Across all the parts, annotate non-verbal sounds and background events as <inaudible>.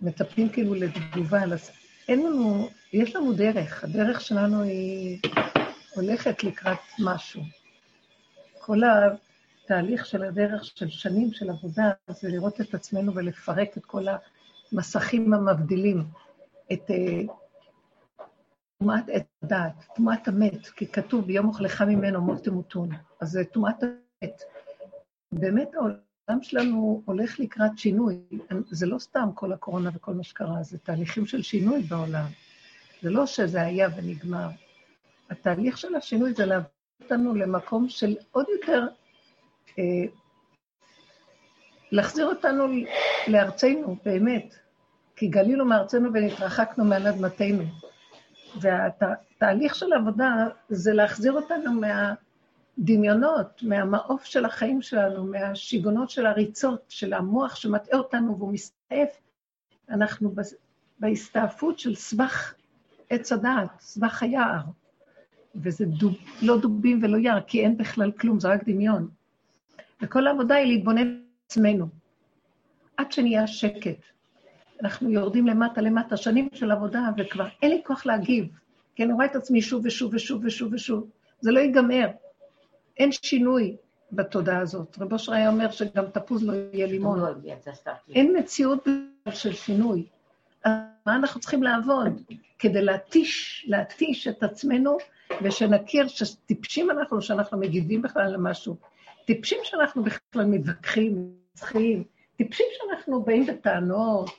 מצפים כאילו לתגובה. אין לנו, יש לנו דרך, הדרך שלנו היא הולכת לקראת משהו. כל התהליך של הדרך של שנים של עבודה זה לראות את עצמנו ולפרק את כל המסכים המבדילים, את אה, טומאת עת הדעת, טומאת המת, כי כתוב ביום אוכלך ממנו מות תמותון. אז זה טומאת המת. באמת העולם שלנו הולך לקראת שינוי. זה לא סתם כל הקורונה וכל מה שקרה, זה תהליכים של שינוי בעולם. זה לא שזה היה ונגמר. התהליך של השינוי זה להביא אותנו למקום של עוד יותר, אה, להחזיר אותנו לארצנו, באמת. כי גלינו מארצנו ונתרחקנו מעל אדמתנו. והתהליך של עבודה זה להחזיר אותנו מהדמיונות, מהמעוף של החיים שלנו, מהשיגונות של הריצות, של המוח שמטעה אותנו והוא מסתעף. אנחנו בהסתעפות של סבך עץ הדעת, סבך היער. וזה דוב, לא דובים ולא יער, כי אין בכלל כלום, זה רק דמיון. וכל העבודה היא להתבונן בעצמנו, עד שנהיה שקט. אנחנו יורדים למטה למטה, שנים של עבודה, וכבר אין לי כוח להגיב, כי אני רואה את עצמי שוב ושוב ושוב ושוב ושוב. זה לא ייגמר. אין שינוי בתודעה הזאת. רב אושר היה אומר שגם תפוז לא יהיה לימון. לא אין מציאות של שינוי. אז מה אנחנו צריכים לעבוד? כדי להתיש, להתיש את עצמנו, ושנכיר שטיפשים אנחנו, שאנחנו מגיבים בכלל למשהו. טיפשים שאנחנו בכלל מתווכחים, צריכים. טיפשים שאנחנו באים בטענות,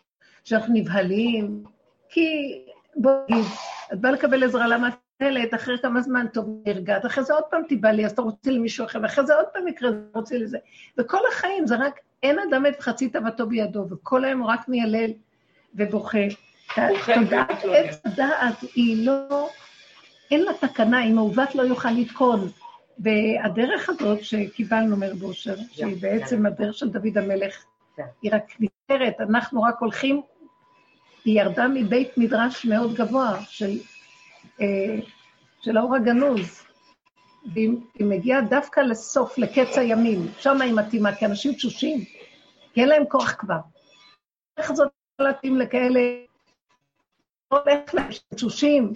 שאנחנו נבהלים, כי בוא נגיד, את באה לקבל עזרה, למה את נבהלת, אחרי כמה זמן טוב נרגעת, אחרי זה עוד פעם תיבהלי, אז אתה רוצה למישהו אחר, ואחרי זה עוד פעם יקרה, אתה רוצה לזה. וכל החיים זה רק, אין אדם את חצי תאוותו בידו, וכל היום רק מיילל ובוכה. תודעת עץ הדעת היא לא, אין לה תקנה, אם מעוות לא יוכל לתקון. והדרך הזאת שקיבלנו מרב אושר, שהיא בעצם הדרך של דוד המלך, היא רק נפטרת, אנחנו רק הולכים היא ירדה מבית מדרש מאוד גבוה של, של האור הגנוז, והיא מגיעה דווקא לסוף, לקץ הימים, שם היא מתאימה, כי אנשים תשושים, כי אין להם כוח כבר. איך זאת להתאים לכאלה, הולך להם תשושים,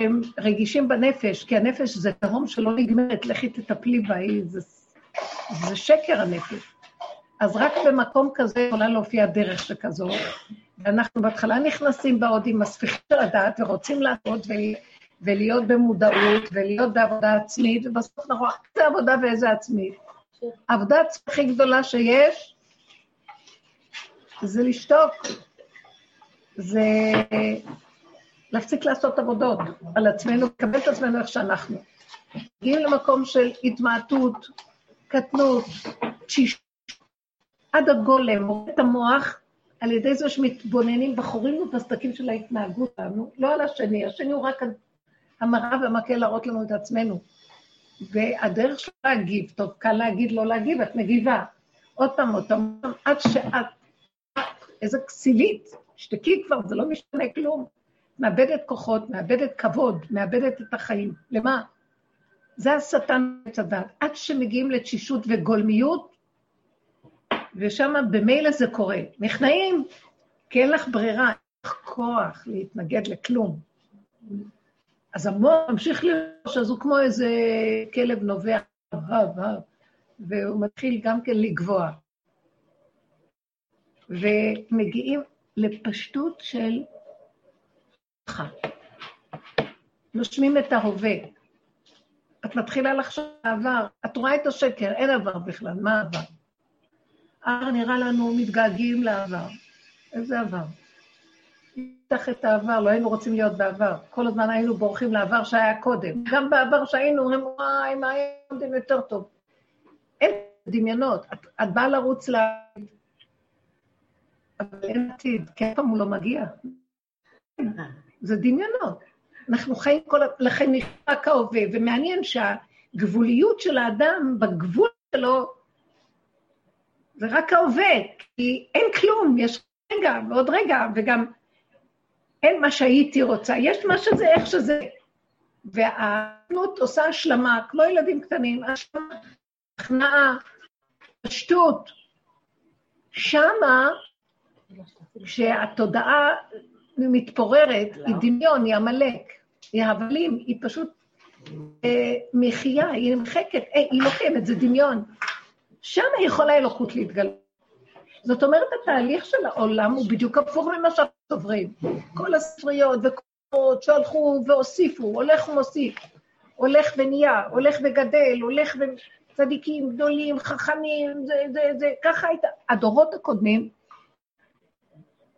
הם רגישים בנפש, כי הנפש זה תהום שלא נגמרת, לכי תטפלי בה, זה, זה שקר הנפש. אז רק במקום כזה יכולה להופיע דרך שכזו, ואנחנו בהתחלה נכנסים בעוד עם של הדעת ורוצים לעשות ולהיות במודעות ולהיות בעבודה עצמית, ובסוף אנחנו רואים איזה עבודה ואיזה עצמית. העבודה הכי גדולה שיש זה לשתוק, זה להפסיק לעשות עבודות על עצמנו, לקבל את עצמנו איך שאנחנו. מגיעים למקום של התמעטות, קטנות, תשישות, עד הגולם, את המוח, על ידי זה שמתבוננים בחורים ובסדקים של ההתנהגות שלנו, לא על השני, השני הוא רק המראה והמקל להראות לנו את עצמנו. והדרך של להגיב, טוב, קל להגיד לא להגיב, את מגיבה. עוד פעם, עוד פעם, עד שאת, איזה כסילית, שתקי כבר, זה לא משנה כלום. מאבדת כוחות, מאבדת כבוד, מאבדת את החיים. למה? זה השטן הדת. עד שמגיעים לתשישות וגולמיות, ושם במילא זה קורה. נכנעים, כי אין לך ברירה, אין לך כוח להתנגד לכלום. אז המוח ממשיך לראות אז הוא כמו איזה כלב נובח, והוא מתחיל גם כן לגבוה. ומגיעים לפשטות של נושמים את ההווה. את מתחילה לחשוב על העבר, את רואה את השקר, אין עבר בכלל, מה עבר? הר נראה לנו מתגעגעים לעבר. איזה עבר? נפתח את העבר, לא היינו רוצים להיות בעבר. כל הזמן היינו בורחים לעבר שהיה קודם. גם בעבר שהיינו אומרים, וואי, מה היה קודם יותר טוב? אין דמיונות. את, את באה לרוץ לעתיד, אבל אין עתיד, כי אף פעם הוא לא מגיע. זה דמיונות. אנחנו חיים כל... לכן נשמע כהווה, ומעניין שהגבוליות של האדם, בגבול שלו, זה רק ההווה, כי אין כלום, יש רגע ועוד רגע, וגם אין מה שהייתי רוצה, יש מה שזה, איך שזה. והאדנות עושה השלמה, כמו ילדים קטנים, השלמה, הכנעה, פשטות. שמה כשהתודעה מתפוררת, היא דמיון, היא עמלק, היא הבלים, היא פשוט אה, מחייה, היא נמחקת, אה, היא לא קיימת, זה דמיון. שם יכולה אלוקות להתגלות. זאת אומרת, התהליך של העולם הוא בדיוק הפוך ממה שאנחנו סוברים. כל הספריות וקורות שהלכו והוסיפו, הולך ומוסיף, הולך ונהיה, הולך וגדל, הולך ו... צדיקים גדולים, חכמים, זה, זה, זה, ככה הייתה. הדורות הקודמים,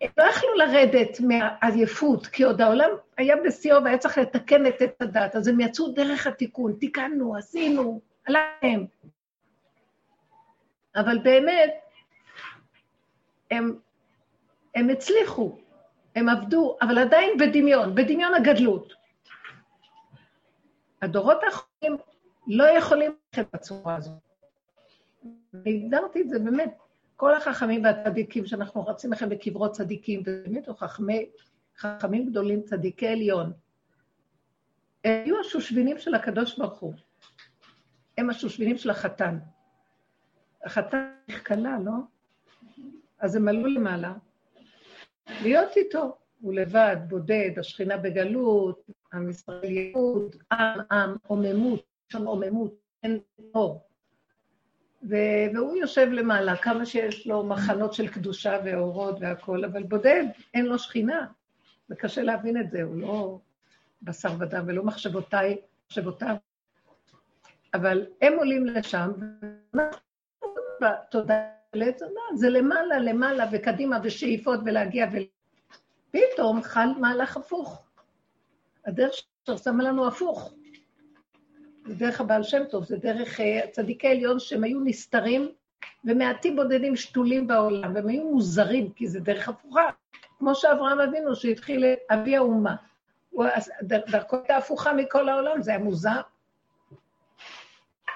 הם לא יכלו לרדת מהעייפות, כי עוד העולם היה בשיאו והיה צריך לתקן את עץ הדת, אז הם יצאו דרך התיקון, תיקנו, עשינו, עליהם. אבל באמת, הם, הם הצליחו, הם עבדו, אבל עדיין בדמיון, בדמיון הגדלות. הדורות האחרונים לא יכולים ללכת בצורה הזאת. והגדרתי את זה באמת, כל החכמים והצדיקים שאנחנו רצים לכם בקברות צדיקים, ובאמת חכמי, חכמים גדולים, צדיקי עליון, הם היו השושבינים של הקדוש ברוך הוא. הם השושבינים של החתן. החתן כלה, לא? אז הם עלו למעלה, להיות איתו. הוא לבד, בודד, השכינה בגלות, עם ישראל יהוד, עם, עם, עוממות, שם עוממות, אין אור. והוא יושב למעלה, כמה שיש לו מחנות של קדושה ואורות והכול, אבל בודד, אין לו שכינה. זה קשה להבין את זה, הוא לא בשר ודם ולא מחשבותיי, מחשבותיו. אבל הם עולים לשם, תודה לעצמה, זה למעלה, למעלה וקדימה ושאיפות ולהגיע ו... פתאום חל מהלך הפוך. הדרך ששמה לנו הפוך. זה דרך הבעל שם טוב, זה דרך uh, צדיקי עליון שהם היו נסתרים ומעטים בודדים שתולים בעולם, והם היו מוזרים, כי זה דרך הפוכה. כמו שאברהם אבינו, שהתחיל אבי האומה. דרכו הייתה הפוכה מכל העולם, זה היה מוזר.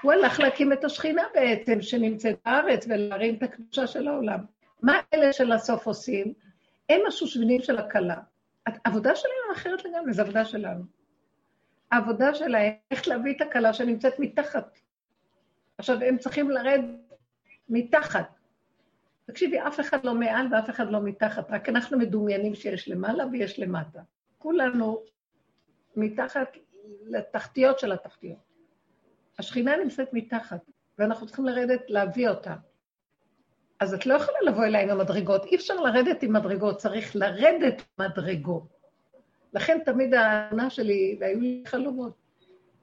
הוא הלך להקים את השכינה בעצם, שנמצאת בארץ, ולהרים את הקדושה של העולם. מה אלה של הסוף עושים? הם השושבינים של הכלה. העבודה שלהם אחרת לגמרי, זו עבודה שלנו. העבודה שלהם, איך להביא את הכלה שנמצאת מתחת. עכשיו, הם צריכים לרד מתחת. תקשיבי, אף אחד לא מעל ואף אחד לא מתחת, רק אנחנו מדומיינים שיש למעלה ויש למטה. כולנו מתחת לתחתיות של התחתיות. השכינה נמצאת מתחת, ואנחנו צריכים לרדת להביא אותה. אז את לא יכולה לבוא אליי עם המדרגות, אי אפשר לרדת עם מדרגות, צריך לרדת מדרגות. לכן תמיד הענה שלי, והיו לי חלומות,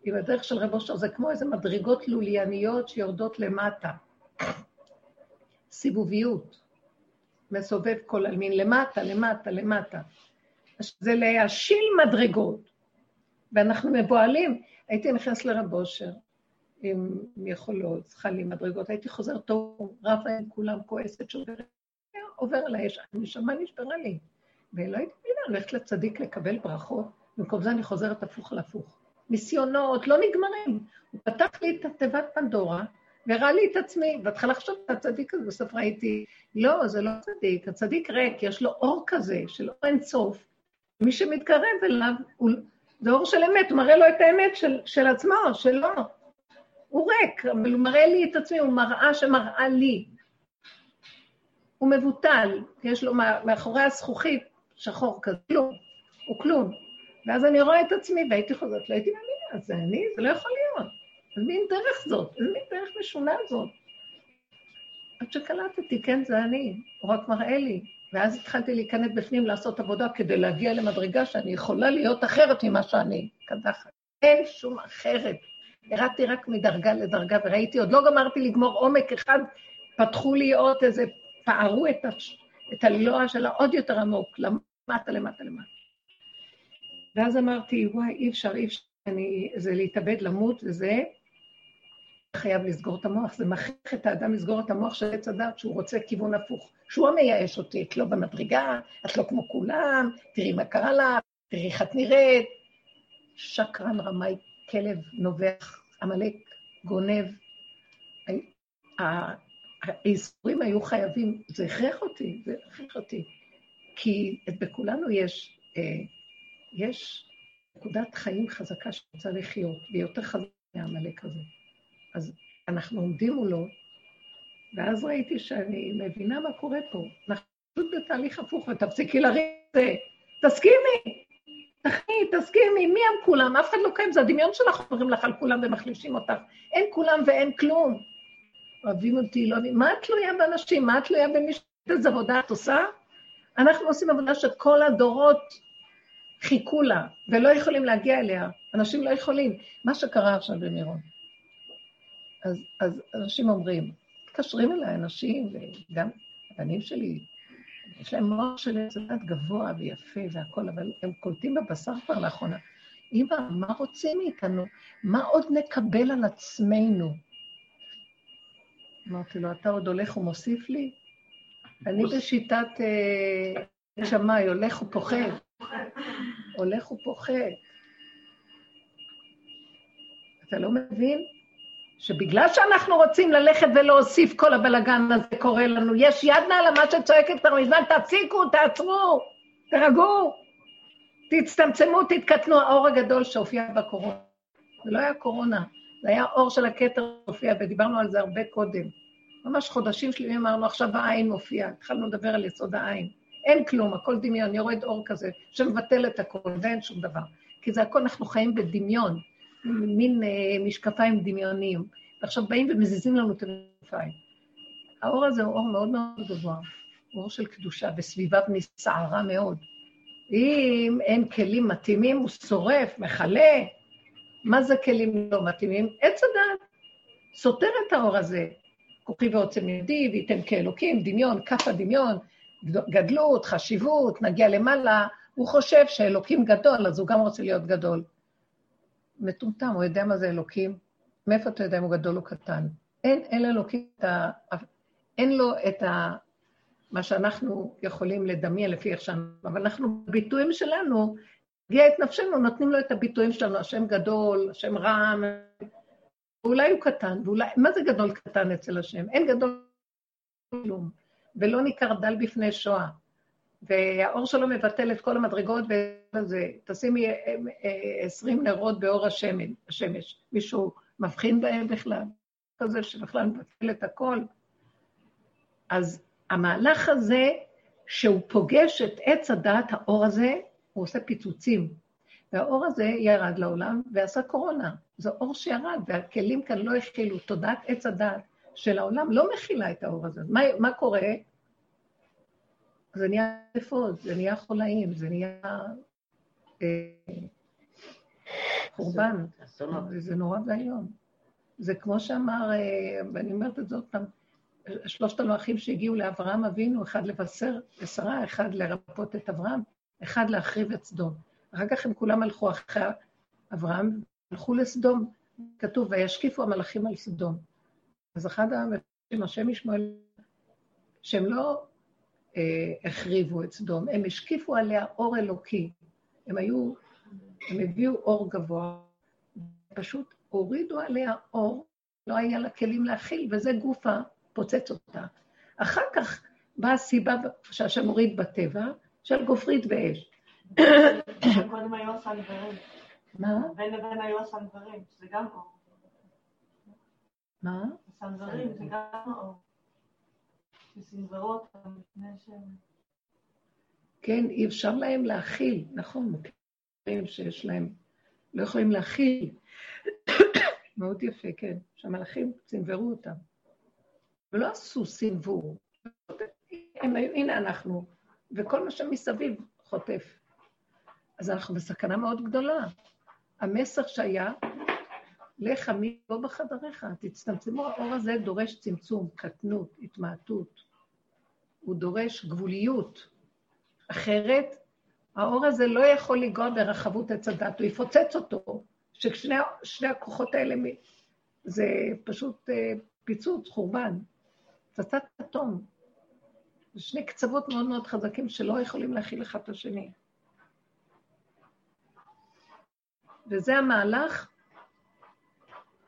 עם הדרך של רב אושר, זה כמו איזה מדרגות לולייניות שיורדות למטה. סיבוביות. מסובב כל עלמין למטה, למטה, למטה. זה להשיל מדרגות. ואנחנו מבוהלים. הייתי נכנס לרב אושר עם יכולות, לי מדרגות, הייתי חוזר טוב, רבה עם כולם, כועסת, שוברת, עובר עליי, הנשמה נשברה לי. ולא הייתי מבינה, הולכת לצדיק לקבל ברכות, במקום זה אני חוזרת הפוך על הפוך. ניסיונות לא נגמרים. הוא פתח לי את התיבת פנדורה, והראה לי את עצמי. בהתחלה חשבתי את הצדיק הזה, בסוף ראיתי, לא, זה לא צדיק, הצדיק ריק, יש לו אור כזה של אור אין סוף. מי שמתקרב אליו, הוא, זה אור של אמת, הוא מראה לו את האמת של, של עצמו, שלו. הוא ריק, אבל הוא מראה לי את עצמי, הוא מראה שמראה לי. הוא מבוטל, יש לו מאחורי הזכוכית שחור כזה, כלום, הוא כלום. ואז אני רואה את עצמי, והייתי חוזרת, לא הייתי מאמינה, זה אני? זה לא יכול להיות. איזה מין דרך זאת? איזה מין דרך משונה זאת? עד שקלטתי, כן, זה אני, הוא רק מראה לי. ואז התחלתי להיכנס בפנים לעשות עבודה כדי להגיע למדרגה שאני יכולה להיות אחרת ממה שאני, קדחת. אין שום אחרת. ירדתי רק מדרגה לדרגה, וראיתי, עוד לא גמרתי לגמור עומק אחד, פתחו לי עוד איזה, פערו את, הש... את הלוע שלה עוד יותר עמוק, למטה, למטה, למטה. ואז אמרתי, וואי, אי אפשר, אי אפשר, אני, זה להתאבד, למות, וזה חייב לסגור את המוח. זה מכריח את האדם לסגור את המוח של עץ הדת, שהוא רוצה כיוון הפוך. שהוא המייאש אותי, את לא במדרגה, את לא כמו כולם, תראי מה קרה לך, תראי איך את נראית. שקרן, רמאי, כלב, נובח, עמלק, גונב. האיסורים היו חייבים, זה הכריח אותי, זה הכריח אותי. כי בכולנו יש, אה, יש נקודת חיים חזקה שרוצה לחיות, והיא יותר חזקה מהעמלק הזה. אז אנחנו עומדים מולו, ואז ראיתי שאני מבינה מה קורה פה. אנחנו פשוט תהליך הפוך ותפסיקי לריב את זה. תסכימי, תחי, תסכימי, מי הם כולם? אף אחד לא קיים, זה הדמיון שלך, אומרים לך על כולם ומחלישים אותך. אין כולם ואין כלום. אוהבים אותי, לא אוהבים, מה את תלויה באנשים? מה את תלויה במישהו? איזה עבודה את עושה? אנחנו עושים עבודה שכל הדורות חיכו לה, ולא יכולים להגיע אליה. אנשים לא יכולים. מה שקרה עכשיו במירון. אז, אז אנשים אומרים, מתקשרים אליי אנשים, וגם הבנים שלי, יש להם מוח של יצדת גבוה ויפה והכול, אבל הם קולטים בבשר כבר לאחרונה. אמא, מה רוצים מאיתנו? מה עוד נקבל על עצמנו? אמרתי לו, אתה עוד הולך ומוסיף לי? אני בשיטת אה, שמאי, הולך ופוחד. הולך ופוחד. אתה לא מבין? שבגלל שאנחנו רוצים ללכת ולהוסיף כל הבלגן הזה קורה לנו, יש יד נעלה מה שצועקת לנו מזמן, תפסיקו, תעצרו, תרגעו, תצטמצמו, תתקטנו, האור הגדול שהופיע בקורונה. זה לא היה קורונה, זה היה אור של הכתר שהופיע, ודיברנו על זה הרבה קודם. ממש חודשים שלמים אמרנו, עכשיו העין מופיע, התחלנו לדבר על יסוד העין. אין כלום, הכל דמיון, יורד אור כזה שמבטל את הכל, ואין שום דבר. כי זה הכל, אנחנו חיים בדמיון. מין אה, משקפיים דמיוניים. ועכשיו באים ומזיזים לנו את המשקפיים. האור הזה הוא אור מאוד מאוד גבוה, אור של קדושה, וסביביו נסערה מאוד. אם אין כלים מתאימים, הוא שורף, מכלה. מה זה כלים לא מתאימים? עץ הדת. סותר את האור הזה. כוחי ועוצם ידי, וייתן כאלוקים, דמיון, כף הדמיון, גדלות, חשיבות, נגיע למעלה. הוא חושב שאלוקים גדול, אז הוא גם רוצה להיות גדול. מטומטם, הוא יודע מה זה אלוקים. מאיפה אתה יודע אם הוא גדול או קטן? אין, אין לאלוקים את ה... אין לו את ה... מה שאנחנו יכולים לדמיין לפי איך שאנחנו... אבל אנחנו, בביטויים שלנו, הגיע את נפשנו, נותנים לו את הביטויים שלנו, השם גדול, השם רם, ואולי הוא קטן, ואולי... מה זה גדול קטן אצל השם? אין גדול כלום. ולא ניכר דל בפני שואה. והאור שלו מבטל את כל המדרגות, וזה, תשימי אה, אה, עשרים נרות באור השמן, השמש. מישהו מבחין בהם בכלל? כזה שבכלל מבטל את הכל. אז המהלך הזה, שהוא פוגש את עץ הדעת, האור הזה, הוא עושה פיצוצים. והאור הזה ירד לעולם ועשה קורונה. זה אור שירד, והכלים כאן לא הכילו. תודעת עץ הדעת של העולם לא מכילה את האור הזה. מה, מה קורה? זה נהיה אפוד, זה נהיה חולאים, זה נהיה חורבן, זה נורא ואיום. זה כמו שאמר, אה, ואני אומרת את זה עוד פעם, שלושת המלאכים שהגיעו לאברהם אבינו, אחד לבשר לשרה, אחד לרפות את אברהם, אחד להחריב את סדום. אחר כך הם כולם הלכו אחרי אברהם, הלכו לסדום, כתוב, וישקיפו המלאכים על סדום. אז אחד המלאכים, השם ישמעאל, שהם לא החריבו את סדום, הם השקיפו עליה אור אלוקי. הם היו, הם הביאו אור גבוה, פשוט הורידו עליה אור, לא היה לה כלים להכיל, וזה גופה פוצץ אותה. אחר כך באה הסיבה שהשם הוריד בטבע, של גופרית ואש. קודם היו הסנוורים. מה? בין לבין היו הסנוורים, זה גם אור. מה? הסנוורים זה גם אור. כן, אי אפשר להם להכיל, נכון, מוכרים שיש להם, לא יכולים להכיל. מאוד יפה, כן, שהמלאכים סנוורו אותם. ולא עשו היו, הנה אנחנו, וכל מה שמסביב חוטף. אז אנחנו בסכנה מאוד גדולה. המסר שהיה, לך עמי לא בחדריך, תצטמצמו, האור הזה דורש צמצום, קטנות, התמעטות. הוא דורש גבוליות. אחרת, האור הזה לא יכול לנגוע ברחבות עץ הדת, הוא יפוצץ אותו, ששני הכוחות האלה, זה פשוט אה, פיצוץ, חורבן, פצצת אטום. זה שני קצוות מאוד מאוד חזקים שלא יכולים להכיל אחד את השני. וזה המהלך.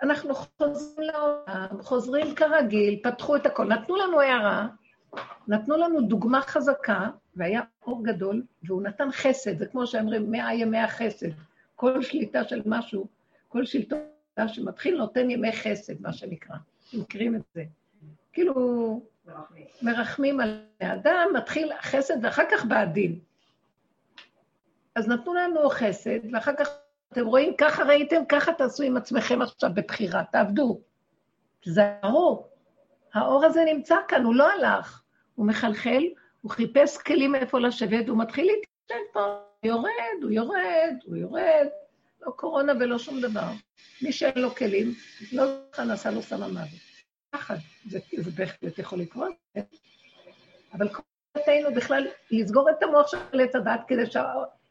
אנחנו חוזרים לעולם, חוזרים כרגיל, פתחו את הכל, נתנו לנו הערה, נתנו לנו דוגמה חזקה, והיה אור גדול, והוא נתן חסד, זה כמו שאומרים, מאה ימי החסד. כל שליטה של משהו, כל שלטון שמתחיל נותן ימי חסד, מה שנקרא. מכירים את זה. כאילו, מרחמים על האדם, מתחיל חסד ואחר כך בא הדין. אז נתנו לנו חסד, ואחר כך אתם רואים, ככה ראיתם, ככה תעשו עם עצמכם עכשיו בבחירה, תעבדו. תזהרו, האור הזה נמצא כאן, הוא לא הלך. הוא מחלחל, הוא חיפש כלים איפה לשבת, הוא מתחיל להתיישב פה, הוא יורד, הוא יורד, הוא יורד. לא קורונה ולא שום דבר. מי שאין לו כלים, לא זכה נעשה לו סם המוות. פחד, זה, זה בהחלט יכול לקרות, אבל קורתנו בכלל לסגור את המוח של עץ הדת כדי,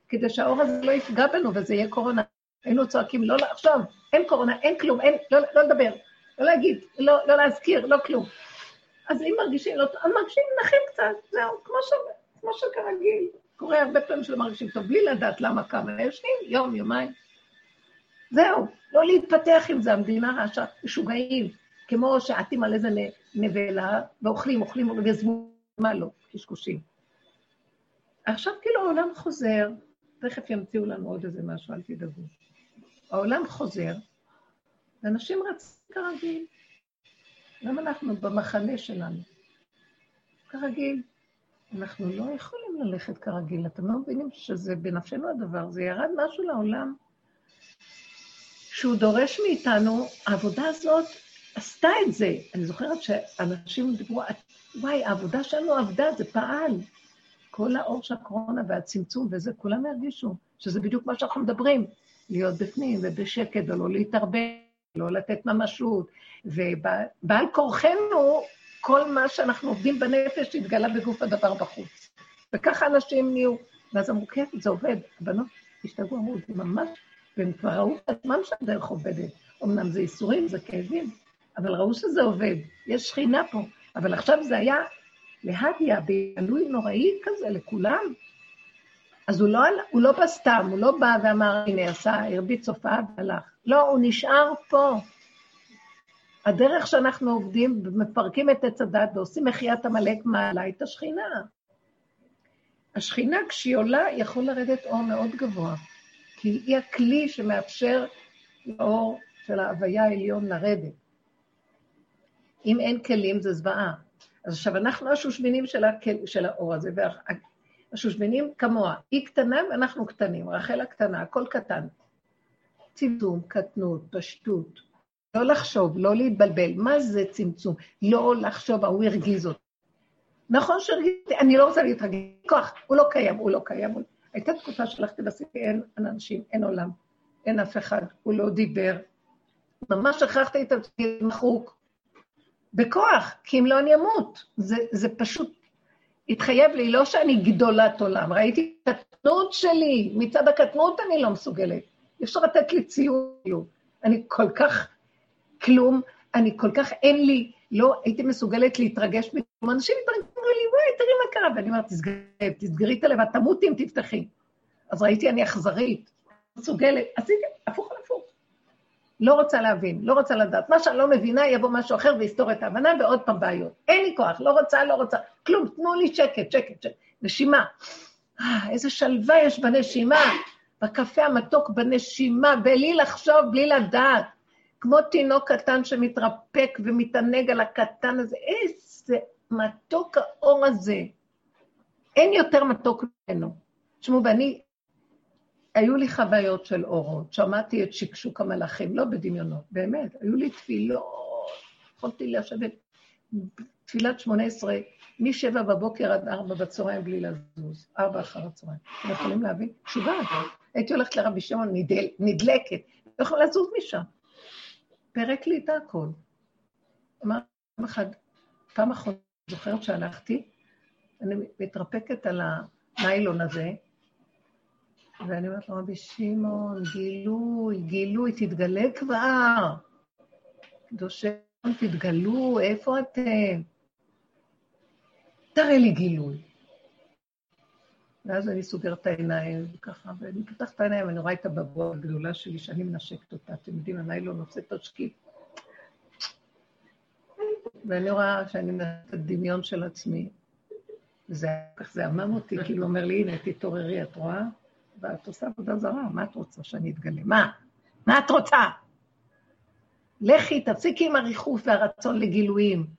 כדי שהאור הזה לא יפגע בנו וזה יהיה קורונה. היינו צועקים, לא עכשיו, אין קורונה, אין כלום, אין, לא, לא לדבר, לא להגיד, לא, לא להזכיר, לא כלום. אז אם מרגישים לא טוב, אז מרגישים נחים קצת, זהו, כמו, ש... כמו שכרגיל. קורה הרבה פעמים שלא מרגישים טוב, בלי לדעת למה כמה, יושבים יום, יומיים. זהו, לא להתפתח עם זה, המדינה רעשה, משוגעים. כמו שעטים על איזה נבלה, ואוכלים, אוכלים, וזמו, מה לא, קשקושים. עכשיו כאילו העולם חוזר, תכף ימציאו לנו עוד איזה משהו, אל תדאגו. העולם חוזר, ואנשים רצים כרגיל. למה אנחנו במחנה שלנו? כרגיל. אנחנו לא יכולים ללכת כרגיל, אתם לא מבינים שזה בנפשנו הדבר, זה ירד משהו לעולם שהוא דורש מאיתנו, העבודה הזאת עשתה את זה. אני זוכרת שאנשים דיברו, וואי, העבודה שלנו עבדה, זה פעל. כל האור של הקורונה והצמצום וזה, כולם הרגישו שזה בדיוק מה שאנחנו מדברים, להיות בפנים ובשקט ולא להתערבב, לא לתת ממשות, ובעל כורחנו, כל מה שאנחנו עובדים בנפש התגלה בגוף הדבר בחוץ. וככה אנשים נהיו. ואז אמרו, כן, זה עובד. הבנות השתגעו, אמרו, זה ממש, והם כבר ראו את עצמם שהדרך עובדת. אמנם זה ייסורים, זה כאבים, אבל ראו שזה עובד. יש שכינה פה. אבל עכשיו זה היה להדיה, בגלוי נוראי כזה לכולם. אז הוא לא, הוא לא בא סתם, הוא לא בא ואמר, הנה, עשה, הרביץ הופעה והלך. לא, הוא נשאר פה. הדרך שאנחנו עובדים, מפרקים את עץ הדת ועושים מחיית עמלק, מעלה את השכינה. השכינה, כשהיא עולה, יכול לרדת אור מאוד גבוה, כי היא הכלי שמאפשר לאור של ההוויה העליון לרדת. אם אין כלים, זה זוועה. אז עכשיו, אנחנו השושבינים של, הכל, של האור הזה, והשושבינים כמוה. היא קטנה ואנחנו קטנים, רחל הקטנה, הכל קטן. צמצום, קטנות, פשטות, לא לחשוב, לא להתבלבל. מה זה צמצום? לא לחשוב, ההוא הרגיז אותי. נכון שהרגיז אני לא רוצה להתרגז, כוח, הוא לא קיים, הוא לא קיים. הייתה תקופה שהלכתי ועשיתי, אין אנשים, אין עולם, אין אף אחד, הוא לא דיבר. ממש הכרחתי את עצמי מחוק, בכוח, כי אם לא אני אמות. זה, זה פשוט התחייב לי, לא שאני גדולת עולם, ראיתי את הקטנות שלי, מצד הקטנות אני לא מסוגלת. אי אפשר לתת לי ציון. אני כל כך כלום, אני כל כך אין לי, לא הייתי מסוגלת להתרגש מכלום. אנשים מתרגשים, לי, וואי, תראי מה קרה. ואני אומרת, תסגרי, תסגרי את הלב, את תמותי אם תפתחי. אז ראיתי, אני אכזרית, מסוגלת, עשיתי הפוך על הפוך. לא רוצה להבין, לא רוצה לדעת. מה שאני לא מבינה, יבוא משהו אחר ויסתור את ההבנה, ועוד פעם בעיות. אין לי כוח, לא רוצה, לא רוצה. כלום, תנו לי שקט, שקט, שקט. נשימה. אה, איזה שלווה יש בנשימה. בקפה המתוק בנשימה, בלי לחשוב, בלי לדעת. כמו תינוק קטן שמתרפק ומתענג על הקטן הזה. איזה מתוק האור הזה. אין יותר מתוק ממנו. תשמעו, ואני, היו לי חוויות של אורות, שמעתי את שקשוק המלאכים, לא בדמיונות, באמת, היו לי תפילות, יכולתי לשבת תפילת שמונה עשרה, משבע בבוקר עד ארבע בצהריים בלי לזוז, ארבע אחר הצהריים. אתם יכולים להבין? שוגעת. הייתי הולכת לרבי שמעון נדל, נדלקת, לא יכולה לזוז משם. פירק לי את הכל. אמר פעם אחת, פעם אחרונה, זוכרת שהלכתי, אני מתרפקת על הניילון הזה, ואני אומרת לו, רבי שמעון, גילוי, גילוי, תתגלה כבר. קדושי, תתגלו, איפה אתם? תראה לי גילוי. ואז אני סוגרת את העיניים, וככה, ואני פותחת את העיניים, אני רואה את הבבוע הגדולה שלי, שאני מנשקת אותה. אתם יודעים, הניילון עושה תשקיף. ואני רואה שאני מנהלת את הדמיון של עצמי. וזה כך זה עמם אותי, כאילו אומר לי, הנה, תתעוררי, את רואה? ואת עושה עבודה זרה, מה את רוצה שאני אתגלה? מה? מה את רוצה? לכי, תפסיקי עם הריחוף והרצון לגילויים.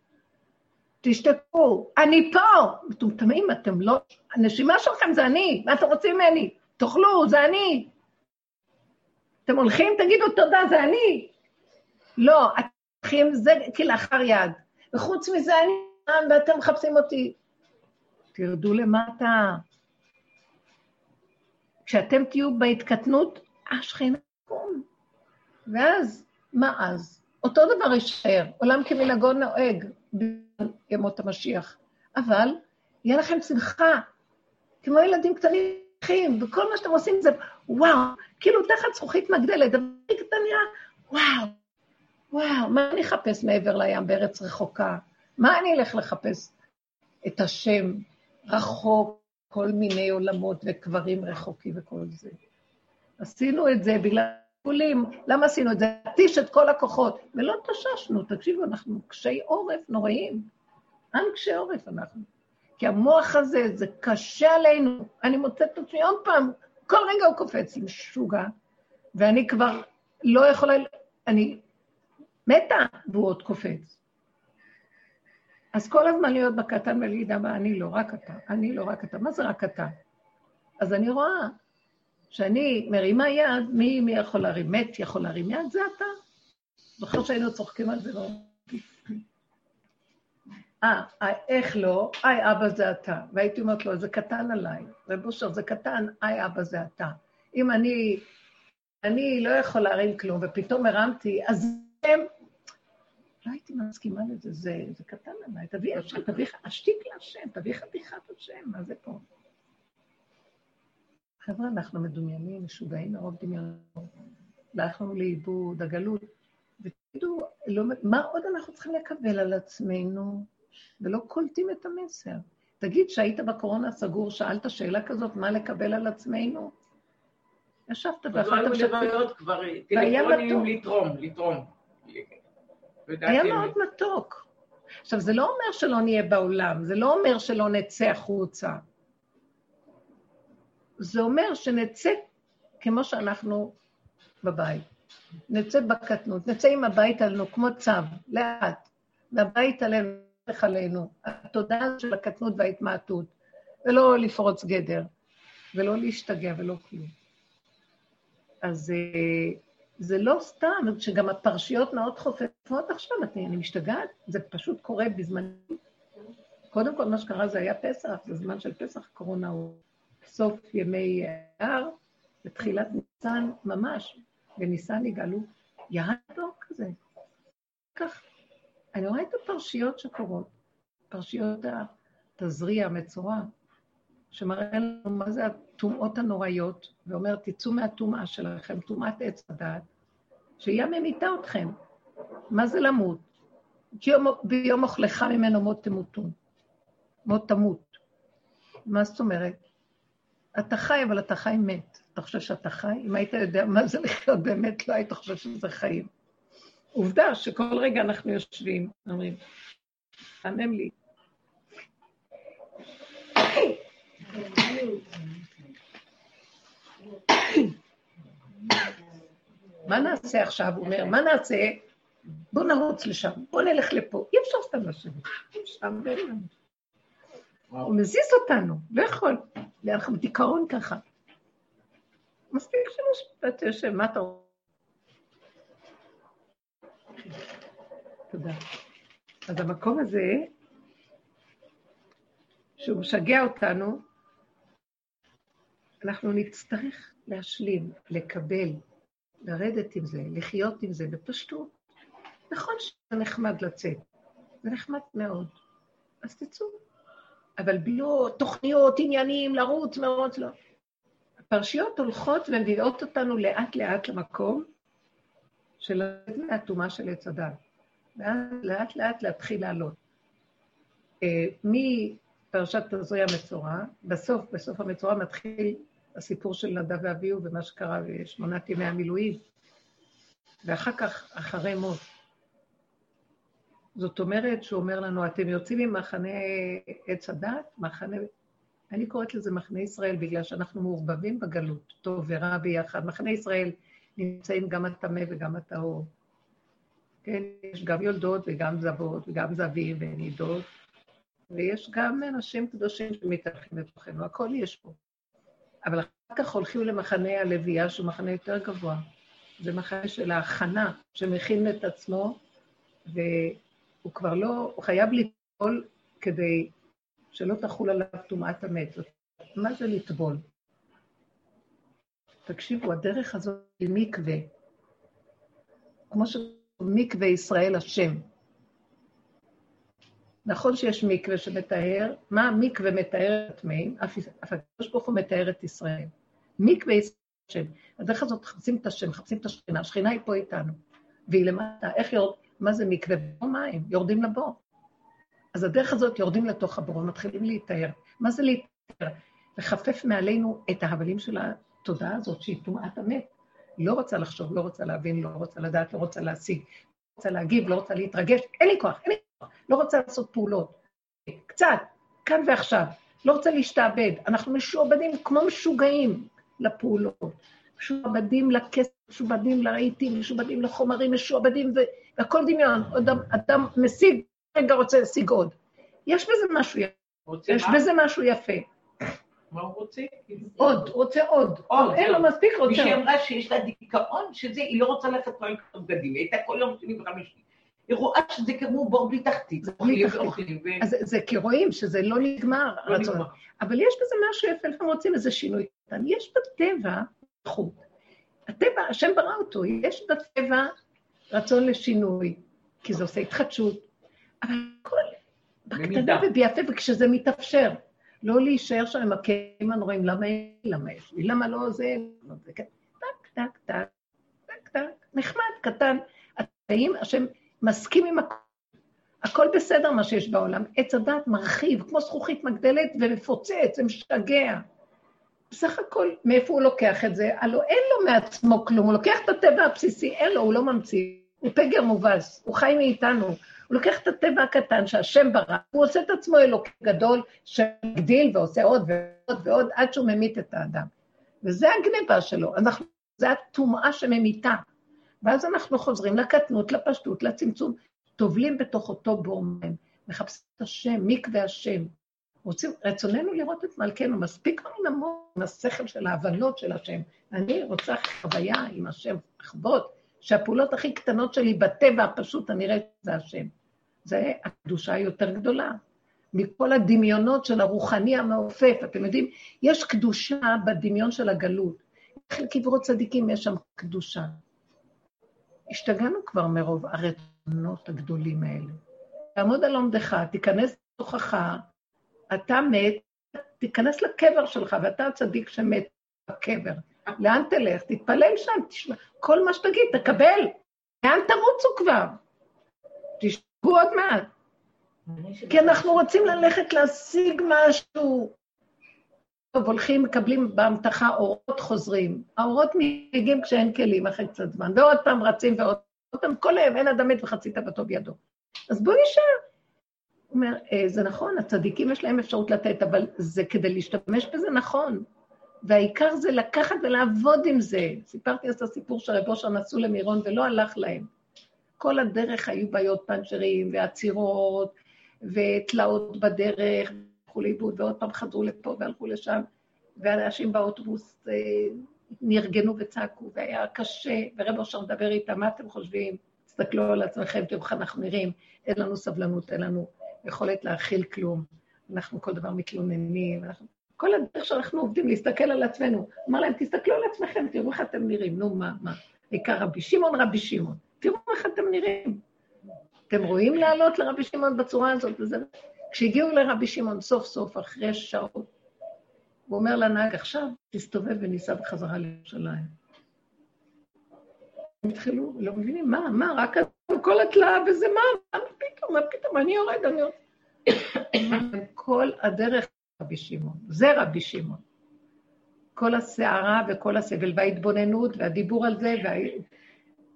תשתקו, אני פה. מטומטמים, אתם לא... הנשימה שלכם זה אני, מה אתם רוצים ממני? תאכלו, זה אני. אתם הולכים, תגידו תודה, זה אני. לא, אתם הולכים, זה כלאחר יד. וחוץ מזה, אני ואתם מחפשים אותי. תרדו למטה. כשאתם תהיו בהתקטנות, השכינה תקום. ואז, מה אז? אותו דבר יישאר, עולם כמנהגו נוהג בימות המשיח. אבל יהיה לכם שמחה, כמו ילדים קטנים, וכל מה שאתם עושים זה וואו, כאילו תחת זכוכית מגדלת, דבר קטן נראה, וואו, וואו, מה אני אחפש מעבר לים בארץ רחוקה? מה אני אלך לחפש? את השם רחוק, כל מיני עולמות וקברים רחוקים וכל זה. עשינו את זה בגלל טיפולים. למה עשינו את זה? להתיש את כל הכוחות. ולא תששנו, תקשיבו, אנחנו קשי עורף נוראים. עם קשי עורף אנחנו. כי המוח הזה, זה קשה עלינו. אני מוצאת את עצמי עוד פעם, כל רגע הוא קופץ עם שוגע, ואני כבר לא יכולה, אני מתה, והוא עוד קופץ. אז כל הזמן להיות בקטן ולהגיד, אבא, אני לא, רק אתה, אני לא, רק אתה. מה זה רק אתה? אז אני רואה שאני מרימה יד, מי, מי יכול להרים? מת יכול להרים יד? זה אתה. זוכר שהיינו צוחקים על זה, לא? אה, איך לא? היי, אבא זה אתה. והייתי אומרת לו, זה קטן עליי. רב אושר, זה קטן, היי, אבא זה אתה. אם אני, אני לא יכול להרים כלום, ופתאום הרמתי, אז הם... לא הייתי מסכימה לזה, זה, זה קטן עליי. תביא השם, תביא, אשתיק להשם, תביא חתיכת השם, מה זה פה? חבר'ה, אנחנו מדומיינים, משוגעים מרוב דמיונות. הלכנו לאיבוד, הגלות. ותגידו, לא, מה עוד אנחנו צריכים לקבל על עצמנו? ולא קולטים את המסר. תגיד, שהיית בקורונה סגור, שאלת שאלה כזאת, מה לקבל על עצמנו? ישבת ואכלת ושתית. כבר טלפונים לתרום, לתרום. היה מאוד מתוק. עכשיו, זה לא אומר שלא נהיה בעולם, זה לא אומר שלא נצא החוצה. זה אומר שנצא כמו שאנחנו בבית. נצא בקטנות, נצא עם הבית עלינו כמו צו, לאט, והבית עלינו, עלינו, התודעה של הקטנות וההתמעטות, ולא לפרוץ גדר, ולא להשתגע ולא כלום. אז אה, זה לא סתם, שגם הפרשיות מאוד חופפות עכשיו, אני משתגעת, זה פשוט קורה בזמן... קודם כל, מה שקרה זה היה פסח, זה זמן של פסח, קורונה הוא סוף ימי ההר, בתחילת ניסן ממש, בניסן יגאלו, ירד דור כזה. כך, אני רואה את הפרשיות שקורות, פרשיות התזריע, המצורע, שמראה לנו מה זה הטומאות הנוראיות, ואומר, תצאו מהטומאה שלכם, טומאת עץ הדעת, שהיא הממיתה אתכם. מה זה למות? ביום אוכלך ממנו מות תמותון. מות תמות. מה זאת אומרת? אתה חי, אבל אתה חי מת. אתה חושב שאתה חי? אם היית יודע מה זה לחיות באמת, לא היית חושב שזה חיים. עובדה שכל רגע אנחנו יושבים, אומרים, תעמם לי. מה נעשה עכשיו? הוא אומר, מה נעשה? בוא נרוץ לשם, בוא נלך לפה. אי אפשר סתם לשבת. אי אפשר, ואין לנו. הוא מזיז אותנו, לא יכול. אנחנו בדיכאון ככה. מספיק שמשפט יושב, מה אתה רוצה? תודה. אז המקום הזה, שהוא משגע אותנו, אנחנו נצטרך להשלים, לקבל, לרדת עם זה, לחיות עם זה בפשטות. נכון שזה נחמד לצאת, זה נחמד מאוד, אז תצאו. אבל בלו תוכניות, עניינים, לרוץ, מרוץ, לא. הפרשיות הולכות ומביאות אותנו לאט-לאט למקום של לרדת מהטומאה של עץ הדת. לאט-לאט להתחיל לעלות. אה, מפרשת תזריע המצורע, בסוף, בסוף המצורע מתחיל הסיפור של נדב ואביהו ומה שקרה בשמונת ימי המילואים, ואחר כך, אחרי מות. זאת אומרת שהוא אומר לנו, אתם יוצאים ממחנה עץ הדת, מחנה, אני קוראת לזה מחנה ישראל, בגלל שאנחנו מעורבבים בגלות, טוב ורע ביחד. מחנה ישראל נמצאים גם הטמא וגם הטהור. כן, יש גם יולדות וגם זבות וגם זבים ונידות, ויש גם אנשים קדושים שמתהלכים בתוכנו, הכל יש פה. אבל אחר כך הולכים למחנה הלוויה, שהוא מחנה יותר גבוה. זה מחנה של ההכנה, שמכין את עצמו, והוא כבר לא, הוא חייב לטבול כדי שלא תחול עליו טומאת המת. מה זה לטבול? תקשיבו, הדרך הזאת היא מקווה. כמו שמקווה ישראל השם. נכון שיש מקווה שמתאר, מה המקווה מתאר את טמאים? אף הקדוש ברוך הוא מתאר את ישראל. מקווה ישראל השם. הדרך הזאת מחפשים את השם, מחפשים את השכינה, השכינה היא פה איתנו. והיא למטה, איך יורד, מה זה מקווה? בור מים, יורדים לבור. אז הדרך הזאת יורדים לתוך הבור, מתחילים להתאר. מה זה להתאר? לחפף מעלינו את ההבלים של התודעה הזאת, שהיא טומאת המת. לא רוצה לחשוב, לא רוצה להבין, לא רוצה לדעת, לא רוצה להשיג, לא רוצה להגיב, לא רוצה להתרגש, אין לי כוח, אין לי כוח, לא רוצה לעשות פעולות. קצת, כאן ועכשיו, לא רוצה להשתעבד. אנחנו משועבדים כמו משוגעים לפעולות. משועבדים לכסף, משועבדים לרהיטים, משועבדים לחומרים, משועבדים, והכל דמיון. אדם, אדם משיג, רגע רוצה להשיג עוד. יש בזה משהו יפה. יש בזה משהו יפה. מה הוא רוצה? עוד, רוצה עוד. עוד, אין לו מספיק רוצה. מישהי אמרה שיש לה דיכאון, שזה, היא לא רוצה ללכת פה עם בגדים, היא הייתה כל יום שני וחמישי. היא רואה שזה כמו בור בלי תחתית. אז זה כי רואים שזה לא נגמר. לא אבל יש בזה משהו יפה, לפעמים רוצים איזה שינוי קטן. יש בטבע חוט. הטבע, השם ברא אותו, יש בטבע רצון לשינוי, כי זה עושה התחדשות. אבל הכל בקטנה וביפה, וכשזה מתאפשר. לא להישאר שם עם הכלים הנוראים, למה אין לי, למה יש לי, למה לא זה, לא זה. טק, טק, טק, טק, טק, נחמד, קטן. התאים, השם מסכים עם הכל. הכל בסדר מה שיש בעולם. עץ הדת מרחיב, כמו זכוכית מגדלת ומפוצץ ומשגע. בסך הכל, מאיפה הוא לוקח את זה? הלוא אין לו מעצמו כלום, הוא לוקח את הטבע הבסיסי, אין לו, הוא לא ממציא. הוא פגר מובס, הוא חי מאיתנו. הוא לוקח את הטבע הקטן שהשם ברא, הוא עושה את עצמו אלוקי גדול שמגדיל ועושה עוד ועוד ועוד עד שהוא ממית את האדם. וזה הגניבה שלו, אנחנו, זה הטומאה שממיתה. ואז אנחנו חוזרים לקטנות, לפשטות, לצמצום, טובלים בתוך אותו בור מים, מחפשים את השם, מקווה השם. רוצים, רצוננו לראות את מלכנו, מספיק לנו נמוך עם השכל של ההבנות של השם. אני רוצה חוויה עם השם, לחוות, שהפעולות הכי קטנות שלי בטבע הפשוט הנראה שזה השם. זה הקדושה היותר גדולה. מכל הדמיונות של הרוחני המעופף. אתם יודעים, יש קדושה בדמיון של הגלות. קברות צדיקים יש שם קדושה. השתגענו כבר מרוב הרצונות הגדולים האלה. תעמוד על עומדך, תיכנס לתוכך, אתה מת, תיכנס לקבר שלך, ואתה הצדיק שמת בקבר. לאן תלך? תתפלל שם, תשמע, כל מה שתגיד, תקבל. לאן תרוצו כבר? תשבו עוד מעט. כי אנחנו רוצים ללכת להשיג משהו. טוב, הולכים, מקבלים באמתחה אורות חוזרים. האורות מגיעים כשאין כלים אחרי קצת זמן, ועוד פעם רצים ועוד פעם, כל היום אין אדם מת וחצי תאוותו בידו. אז בואו נשאר. אומר, אה, זה נכון, הצדיקים יש להם אפשרות לתת, אבל זה כדי להשתמש בזה נכון. והעיקר זה לקחת ולעבוד עם זה. סיפרתי את הסיפור שרב אושר נסעו למירון ולא הלך להם. כל הדרך היו בעיות פנצ'רים ועצירות ותלאות בדרך, הלכו לאיבוד, ועוד פעם חזרו לפה והלכו לשם, ואנשים באוטובוס אה, נרגנו וצעקו, והיה קשה, ורב אושר מדבר איתם, מה אתם חושבים? תסתכלו על עצמכם, תראו איך אנחנו נראים, אין לנו סבלנות, אין לנו יכולת להכיל כלום. אנחנו כל דבר מתלוננים, אנחנו... כל הדרך שאנחנו עובדים, להסתכל על עצמנו. אמר להם, תסתכלו על עצמכם, תראו איך אתם נראים, נו מה, מה. בעיקר רבי שמעון, רבי שמעון. תראו איך אתם נראים. אתם רואים לעלות לרבי שמעון בצורה הזאת? וזה... כשהגיעו לרבי שמעון סוף סוף, אחרי שעות, הוא אומר לנהג, עכשיו תסתובב וניסע בחזרה לירושלים. הם התחילו, לא מבינים, מה, מה, רק כל התלאה וזה מה, מה פתאום, מה פתאום, אני יורד, אני יורד. כל הדרך רבי שמעון, זה רבי שמעון. כל הסערה וכל הסבל וההתבוננות והדיבור על זה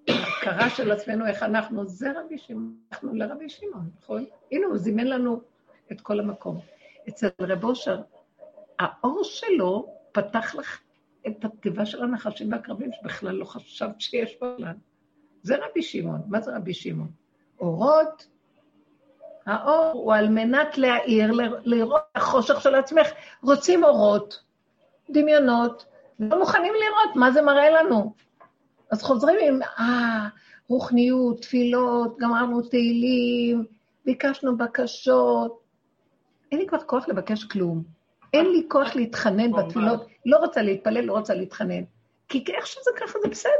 וההכרה של עצמנו, איך אנחנו, זה רבי שמעון, אנחנו לרבי שמעון, נכון? הנה, הוא זימן לנו את כל המקום. אצל רב אושר, האור שלו פתח לך את התיבה של הנחשים והקרבים, שבכלל לא חשבת שיש בעולם. זה רבי שמעון. מה זה רבי שמעון? אורות האור הוא על מנת להאיר, לראות החושך של עצמך. רוצים אורות, דמיונות, לא מוכנים לראות מה זה מראה לנו. אז חוזרים עם, אה, רוחניות, תפילות, גמרנו תהילים, ביקשנו בקשות. אין לי כבר כוח לבקש כלום. אין לי כוח להתחנן בתפילות, לא רוצה להתפלל, לא רוצה להתחנן. כי איך שזה ככה זה בסדר,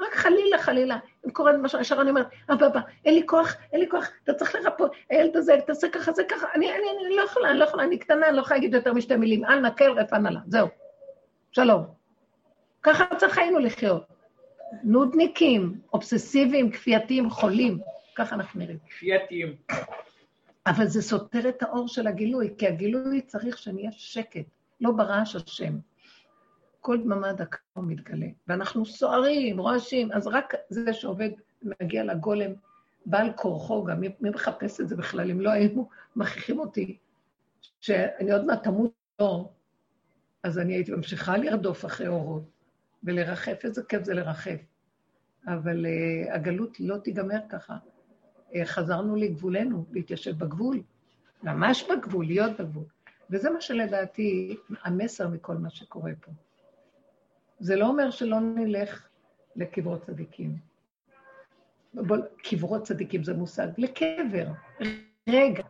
רק חלילה, חלילה. אם קורה משהו, ישר אני אומרת, אבא, אבא, אין לי כוח, אין לי כוח, אתה צריך לרפות, הילד הזה, תעשה ככה, זה ככה, אני, אני, אני לא יכולה, אני לא יכולה, אני קטנה, אני לא יכולה להגיד יותר משתי מילים, אל נקל רפא נא לה, זהו. שלום. ככה צריך היינו לחיות. נודניקים, אובססיביים, כפייתיים, חולים, ככה אנחנו נראים. כפייתיים. אבל זה סותר את האור של הגילוי, כי הגילוי צריך שנהיה שקט, לא ברעש השם. כל דממה דקה הוא מתגלה, ואנחנו סוערים, רועשים, אז רק זה שעובד, מגיע לגולם, בעל כורחו גם, מי, מחפש את זה בכלל? אם לא היינו מכריחים אותי, שאני עוד מעט תמות לא, אז אני הייתי ממשיכה לרדוף אחרי אורות ולרחף, איזה כיף זה לרחף. אבל uh, הגלות לא תיגמר ככה. Uh, חזרנו לגבולנו, להתיישב בגבול, ממש בגבול, להיות בגבול. וזה מה שלדעתי המסר מכל מה שקורה פה. זה לא אומר שלא נלך לקברות צדיקים. בוא, קברות צדיקים זה מושג, לקבר. רגע,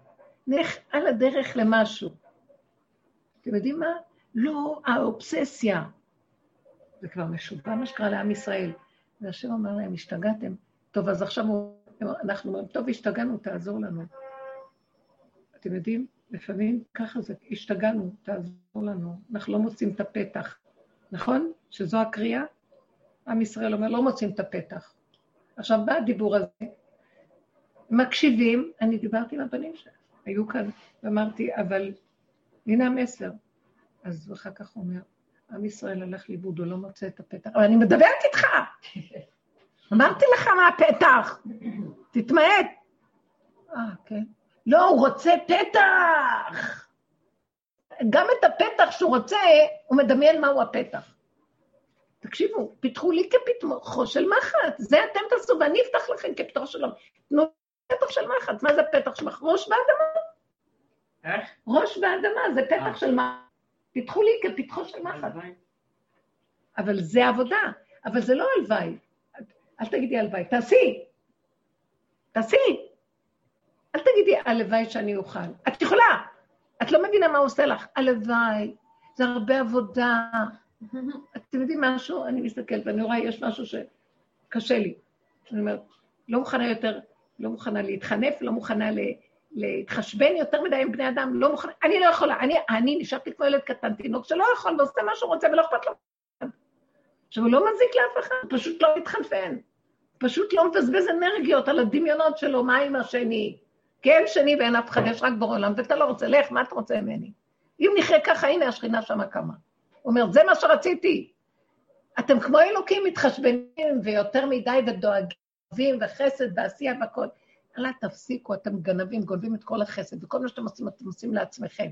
נלך על הדרך למשהו. אתם יודעים מה? לא האובססיה. זה כבר משוגע מה שקרה לעם ישראל. והשם אומר להם, השתגעתם. טוב, אז עכשיו אנחנו אומרים, טוב, השתגענו, תעזור לנו. אתם יודעים, לפעמים ככה זה, השתגענו, תעזור לנו. אנחנו לא מוצאים את הפתח. נכון? שזו הקריאה? עם ישראל אומר, לא מוצאים את הפתח. עכשיו בא הדיבור הזה, מקשיבים, אני דיברתי עם הבנים שלהם, היו כאן, ואמרתי, אבל הנה המסר. אז אחר כך הוא אומר, עם ישראל הלך לאיבוד, הוא לא מוצא את הפתח, אבל אני מדברת איתך! <laughs> אמרתי לך מה הפתח, תתמעט. אה, כן. לא, הוא רוצה פתח! גם את הפתח שהוא רוצה, הוא מדמיין מהו הפתח. תקשיבו, פיתחו לי כפתחו של מחט, זה אתם תעשו ואני אפתח לכם כפתחו של מחט. תנו פתח של מחט, מה זה פתח של מחט? ראש באדמה. איך? ראש באדמה, זה פתח אה. של מחט. פיתחו לי כפתחו של מחט. אבל זה עבודה, אבל זה לא הלוואי. אל תגידי הלוואי, תעשי. תעשי. אל תגידי הלוואי שאני אוכל. את יכולה. את לא מבינה מה הוא עושה לך. הלוואי, זה הרבה עבודה. אתם יודעים משהו? אני מסתכלת ואני רואה, יש משהו שקשה לי. אני אומרת, לא מוכנה יותר, לא מוכנה להתחנף, לא מוכנה ל... להתחשבן יותר מדי עם בני אדם, לא מוכנה, אני לא יכולה, אני, אני נשארתי כמו ילד קטן, תינוק שלא יכול ועושה מה שהוא רוצה ולא אכפת לו. עכשיו, הוא לא מזיק לאף אחד, הוא פשוט לא מתחנפן. פשוט לא מבזבז אנרגיות על הדמיונות שלו, מה עם השני? כי אין שני ואין אף אחד, יש רק בורא עולם, ואתה לא רוצה, לך, מה אתה רוצה ממני? אם נחיה ככה, הנה השכינה שמה קמה. הוא אומר, זה מה שרציתי. אתם כמו אלוקים מתחשבנים ויותר מדי ודואגים וחסד ועשייה והכל. אלא תפסיקו, אתם גנבים, גונבים את כל החסד, וכל מה שאתם עושים, אתם עושים לעצמכם.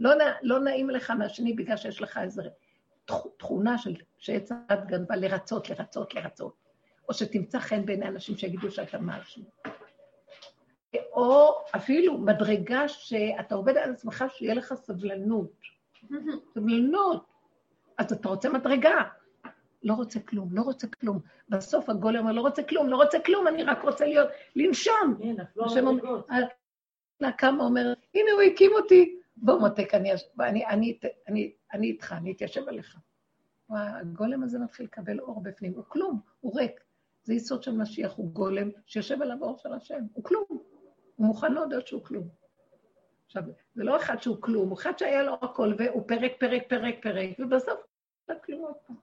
לא, לא נעים לך מהשני בגלל שיש לך איזו תכונה של שעץ הדת גנבה לרצות, לרצות, לרצות. או שתמצא חן בעיני אנשים שיגידו שאתה משהו. או אפילו מדרגה שאתה עובד על עצמך שיהיה לך סבלנות. סבלנות. אז אתה רוצה מדרגה. לא רוצה כלום, לא רוצה כלום. בסוף הגולם אומר, לא רוצה כלום, לא רוצה כלום, אני רק רוצה להיות, לנשום. כן, נפלו השם אומר- המדרגות. לה קמה אומר, הנה הוא הקים אותי. בוא מותק, אני, אני, אני, אני, אני איתך, אני אתיישב עליך. הגולם הזה מתחיל לקבל אור בפנים, הוא כלום, הוא ריק. זה יסוד של משיח, הוא גולם שיושב עליו אור של השם, הוא כלום. הוא מוכן להודות שהוא כלום. עכשיו, זה לא אחד שהוא כלום, הוא אחד שהיה לו הכל, והוא פרק, פרק, פרק, פרק, ובסוף, לא כלום עוד פעם.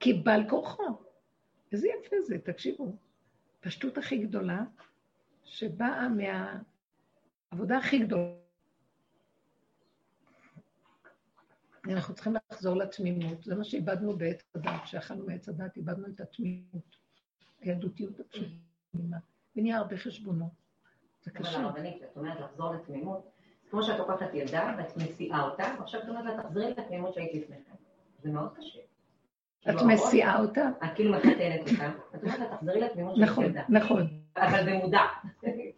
כי בעל כורחו. איזה יפה זה, תקשיבו. פשטות הכי גדולה, שבאה מהעבודה הכי גדולה. אנחנו צריכים לחזור לתמימות, זה מה שאיבדנו בעץ הדת, כשאכלנו מעץ הדת, איבדנו את התמימות, הילדותיות הפשוטה, ונהיה הרבה חשבונות. זה אבל קשה. הרבנית, את אומרת לחזור לתמימות, כמו שאת לוקחת ילדה ואת מסיעה אותה, ועכשיו את אומרת לה תחזרי לתמימות שהיית לפניכם. זה מאוד קשה. את כאילו, הראש- מסיעה אותה? את כאילו מחתנת אותה, את אומרת לה תחזרי לתמימות שהיית נכון, ילדה. נכון. אבל במודע.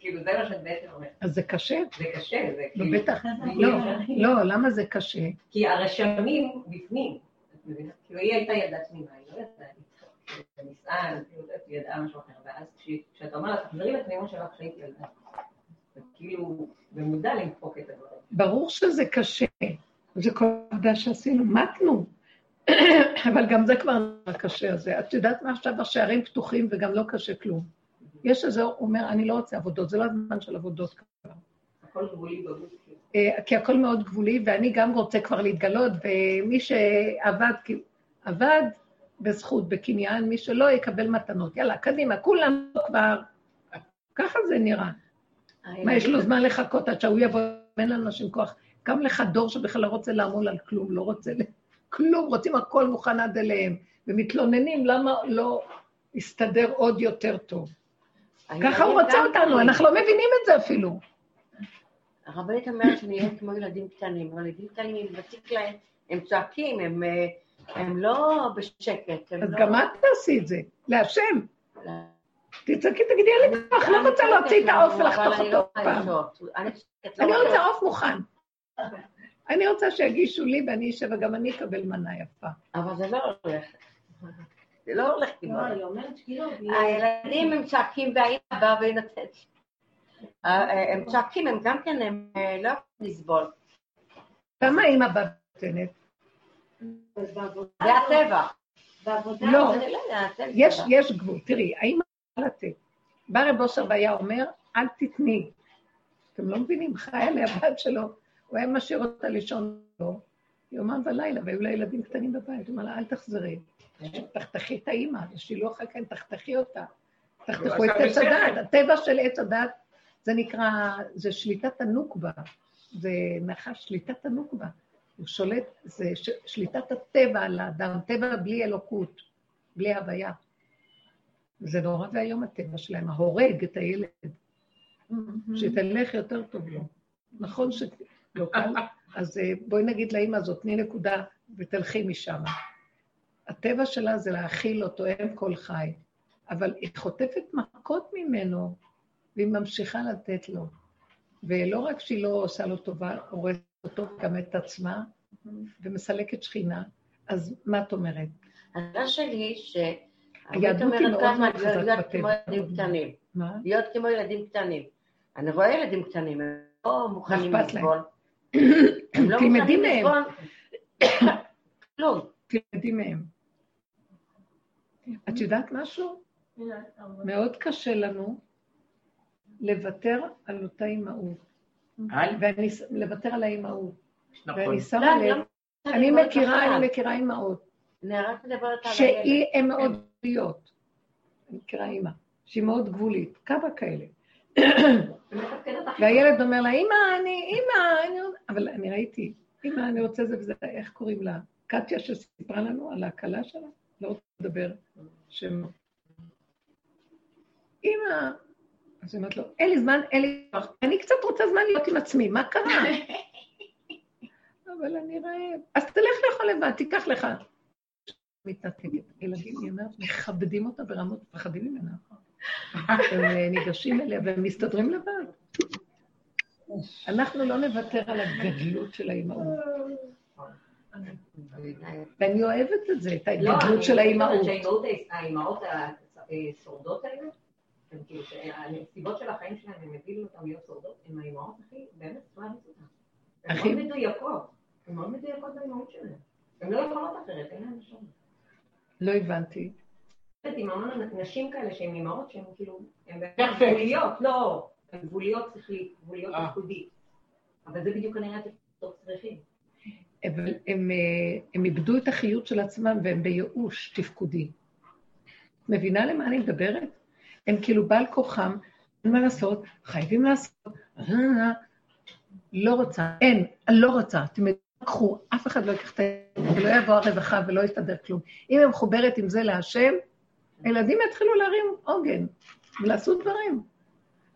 כאילו, זה מה שאת בעצם אומרת. אז זה קשה? זה קשה, זה לא, כאילו... בטח. זה לא, כאילו- לא, למה זה קשה? כי הרשמים בפנים, את מבינה? כאילו היא הייתה ילדה תמימה, היא לא ידעה בנישאה, היא ידעה משהו אחר, ואז כשאתה אומר לה, תחזרי לתמימות שלך כשהייתי ילדה, זה כאילו במודע למחוק את הדברים. ברור שזה קשה. זה כל העבודה שעשינו, מתנו. <coughs> אבל גם זה כבר קשה הזה. את יודעת מה עכשיו השערים פתוחים וגם לא קשה כלום. יש איזה, הוא אומר, אני לא רוצה עבודות, זה לא הזמן של עבודות כבר. הכל גבולי בגוף. אה, כי הכל מאוד גבולי, ואני גם רוצה כבר להתגלות, ומי שעבד, עבד בזכות, בקניין, מי שלא יקבל מתנות. יאללה, קדימה, כולם כבר... ככה זה נראה. מה, יש לו זמן לחכות עד שהוא יבוא, אין לאנשים כוח. קם לך דור שבכלל לא רוצה לעמול על כלום, לא רוצה. כלום, רוצים הכל מוכן עד אליהם, ומתלוננים למה לא יסתדר עוד יותר טוב. ככה הוא רוצה אותנו, אנחנו לא מבינים את זה אפילו. הרבנית אומרת שנהיה כמו ילדים קטנים, אבל ילדים קטנים, אם מציק להם, הם צועקים, הם, אה, הם לא בשקט. הם אז לא... גם את תעשי את זה, להשם. תצעקי, תגידי, אין לי כוח, לא רוצה להוציא את העוף ולחתוך לא אותו יכולה פעם. אני לא. רוצה עוף מוכן. אני רוצה שיגישו לי ואני אשב וגם אני אקבל מנה יפה. אבל זה לא הולך. זה לא הולך לא, אומרת כאילו, הילדים הם צועקים והאימא באה ונותנת. הם צועקים, הם גם כן, הם אה, לא יכולים לסבול. כמה אימא באה ונותנת? זה הטבע. לא. לא יש, גבול. תראי, האמא יכולה לתת. בא רב אושר והיה אומר, אל תתני. אתם לא מבינים, חיה מהבת שלו, הוא היה משאיר אותה לישון לו, יומם ולילה, והיו לה ילדים קטנים בבית, הוא אמר לה, אל תחזרי. תחתכי את האימא, שילוח כן, תחתכי אותה. תחתכו את עץ. הדת. הטבע של עץ הדת, זה נקרא, זה שליטת הנוקבה. זה נחש שליטת הנוקבה. הוא שולט, זה ש, שליטת הטבע על האדם, טבע בלי אלוקות, בלי הוויה. זה נורא ואיום הטבע שלהם, ההורג את הילד, שתלך יותר טוב לו. נכון שלא קל? <laughs> אז אה, בואי נגיד לאמא הזאת, תני נקודה ותלכי משם. הטבע שלה זה להאכיל אותו, אם כל חי, אבל היא חוטפת מכות ממנו, והיא ממשיכה לתת לו. ולא רק שהיא לא עושה לו טובה, הורסת אותו גם את עצמה, ומסלקת שכינה, אז מה את אומרת? השאלה שלי היא שהרבנית היהדות היא אומרת מאוד מאוד להיות חזק כמו בטבע. ילדים קטנים. מה? להיות כמו ילדים קטנים. אני רואה ילדים קטנים, הם לא מוכנים. לסבול. לא תלמדי מהם. <coughs> כלום. תלמדי מהם. את יודעת משהו? מאוד קשה לנו לוותר על אותה אימהות. ואני, לוותר על האימהות. נכון. ואני לא, שמה אני לב, לא אני מכירה. אני מכירה אימהות. שהיא, הן מאוד גבוליות. אני מכירה אימא, שהיא מאוד גבולית, כמה כאלה. <coughs> והילד אומר לה, אימא, אני, אימא, אני... אבל אני ראיתי, אימא, אני רוצה זה וזה, איך קוראים לה? קטיה שסיפרה לנו על ההקלה שלה? לא רוצה לדבר שם. אימא, אז היא אומרת לו, אין לי זמן, אין לי כוח, אני קצת רוצה זמן להיות עם עצמי, מה קרה? <laughs> אבל אני רעב. אז תלך לאכול לבד, תיקח לך. מתנתקת. ילדים, היא אומרת, מכבדים אותה ברמות, מפחדים ממנה. הם אה, ניגשים אליה והם מסתדרים לבד. אנחנו לא נוותר על הגדלות של האימהות. ואני אוהבת את זה, את לא, ההתגדלות של האימהות. האימהות השורדות האלה, כאילו, שהנסיבות של החיים שלהם, הם הביאו אותם להיות שורדות, הן האימהות הכי, באמת, מה? הן מאוד מדויקות, הן מאוד מדויקות באימהות שלהן. הן לא יכולות אחרת, אין להן שם. לא הבנתי. עם המון נשים כאלה שהן אימהות שהן כאילו, הן. גבוליות, לא, הן גבוליות שכלית, גבוליות אה. תפקודית. אבל זה בדיוק כנראה אתם צריכים. אבל הם, אה, הם איבדו את החיות של עצמם והם בייאוש תפקודי. מבינה למה אני מדברת? הם כאילו בעל כוחם, אין מה לעשות, חייבים לעשות, אה, לא רוצה, אין, אני לא רוצה, אתם קחו, אף אחד לא ייקח את ה... ולא יבוא הרווחה ולא יסתדר כלום. אם היא מחוברת עם זה להשם, הילדים יתחילו להרים עוגן ולעשות דברים.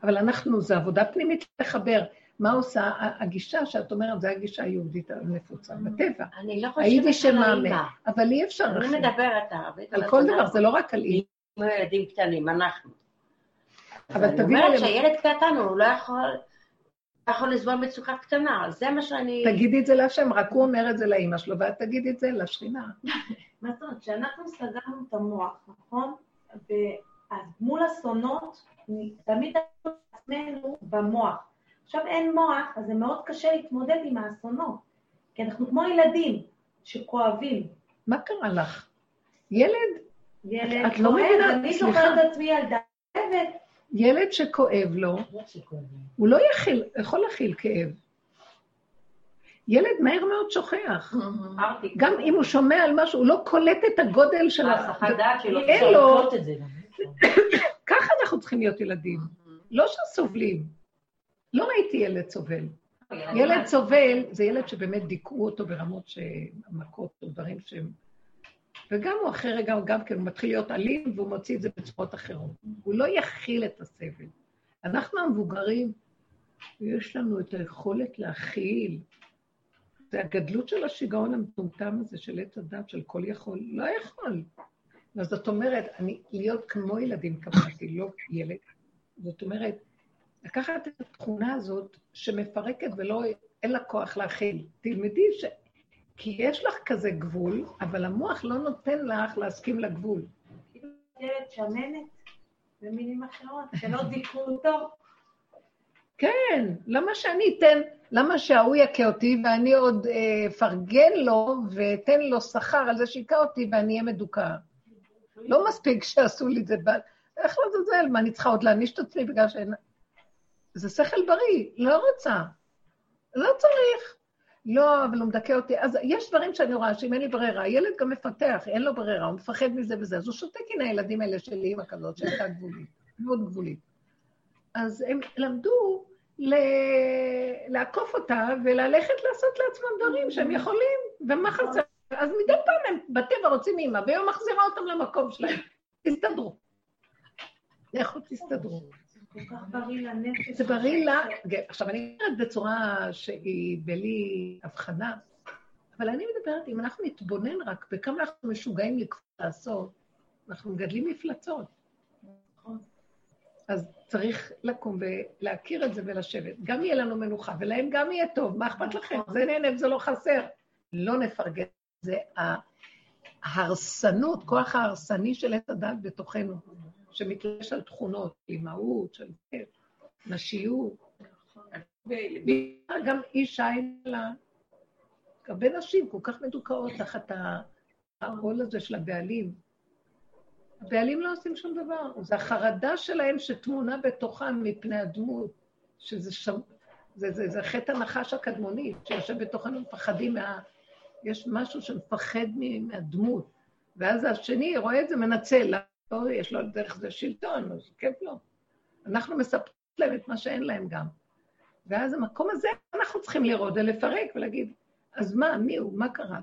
אבל אנחנו, זו עבודה פנימית לחבר. מה עושה הגישה שאת אומרת, זו הגישה היהודית הנפוצה, בטבע. אני לא חושבת על האימא. אבל אי אפשר אני. מדברת ערבית. על כל דבר, זה לא רק על אימא. כמו ילדים קטנים, אנחנו. אבל אני תביאי אומרת שהילד קטן, הוא לא יכול, לא יכול לסבול מצוקה קטנה, זה מה שאני... תגידי את זה להשם, רק הוא אומר את זה לאימא שלו, ואת תגידי את זה לשכינה. מה זאת אומרת? כשאנחנו סגרנו את המוח, נכון? אז מול אסונות, תמיד עצמנו במוח. עכשיו אין מוח, אז זה מאוד קשה להתמודד עם האסונות. כי אנחנו כמו ילדים שכואבים. מה קרה לך? ילד, ילד את לא מבינה, אני. זוכרת את עצמי ילדה כואבת. ילד שכואב לו, הוא לא יכול להכיל כאב. ילד מהר מאוד שוכח. אמרתי, גם אם הוא שומע על משהו, הוא לא קולט את הגודל של ה... ההסחת דעת שלו. אין לו-. <coughs> ככה אנחנו צריכים להיות ילדים. לא שסובלים. לא ראיתי ילד סובל. ילד סובל זה ילד שבאמת דיכאו אותו ברמות שמכות או דברים שהם... וגם הוא אחרי רגע, הוא גם כן, הוא מתחיל להיות אלים והוא מוציא את זה בצורות אחרות. הוא לא יכיל את הסבל. אנחנו המבוגרים, יש לנו את היכולת להכיל. זה הגדלות של השיגעון המטומטם הזה של עץ הדת, של כל יכול. לא יכול. אז זאת אומרת, אני, להיות כמו ילדים קבעתי, לא ילד. זאת אומרת, לקחת את התכונה הזאת שמפרקת ולא, אין לה כוח להכיל. תלמדי ש... כי יש לך כזה גבול, אבל המוח לא נותן לך להסכים לגבול. ילד שמנת, במילים אחרות, שלא דיכאו אותו. כן, למה שאני אתן, למה שההוא יכה אותי ואני עוד אה, אפרגן לו ואתן לו שכר על זה שהכה אותי ואני אהיה מדוכא? לא מספיק שעשו לי את זה, איך לעזאזל, מה, אני צריכה עוד להעניש את עצמי בגלל שאין... זה שכל בריא, לא רוצה. לא צריך. לא, אבל הוא מדכא אותי. אז יש דברים שאני רואה שאם אין לי ברירה, ילד גם מפתח, אין לו ברירה, הוא מפחד מזה וזה, אז הוא שותק עם הילדים האלה של אימא כזאת, שהייתה גבולית, מאוד גבולית. אז הם למדו ל... לעקוף אותה וללכת לעשות לעצמם דברים שהם יכולים, ומה חסר? אז מדי פעם הם בטבע רוצים אימא, והיא מחזירה אותם למקום שלהם. תסתדרו. לכו תסתדרו. זה בריא לה... עכשיו, אני אומרת בצורה שהיא בלי הבחנה, אבל אני מדברת, אם אנחנו נתבונן רק בכמה אנחנו משוגעים לעשות, אנחנו מגדלים מפלצות. אז צריך לקום ולהכיר את זה ולשבת. גם יהיה לנו מנוחה, ולהם גם יהיה טוב, מה אכפת לכם? זה נהנה וזה לא חסר. לא נפרגן. זה ההרסנות, כוח ההרסני של עץ הדת בתוכנו, שמתלבש על תכונות, אימהות, של נשיות. גם אישה אין לה, הרבה נשים כל כך מדוכאות תחת העול הזה של הבעלים. הבעלים לא עושים שום דבר, זה החרדה שלהם שטמונה בתוכם מפני הדמות, שזה שם, זה, זה, זה חטא הנחש הקדמוני, שיושב בתוכנו, מפחדים מה... יש משהו שמפחד מהדמות, ואז השני רואה את זה, מנצל, לא, יש לו דרך זה שלטון, אז כיף לו. אנחנו מספרים להם את מה שאין להם גם. ואז המקום הזה, אנחנו צריכים לראות ולפרק ולהגיד, אז מה, מי הוא, מה קרה?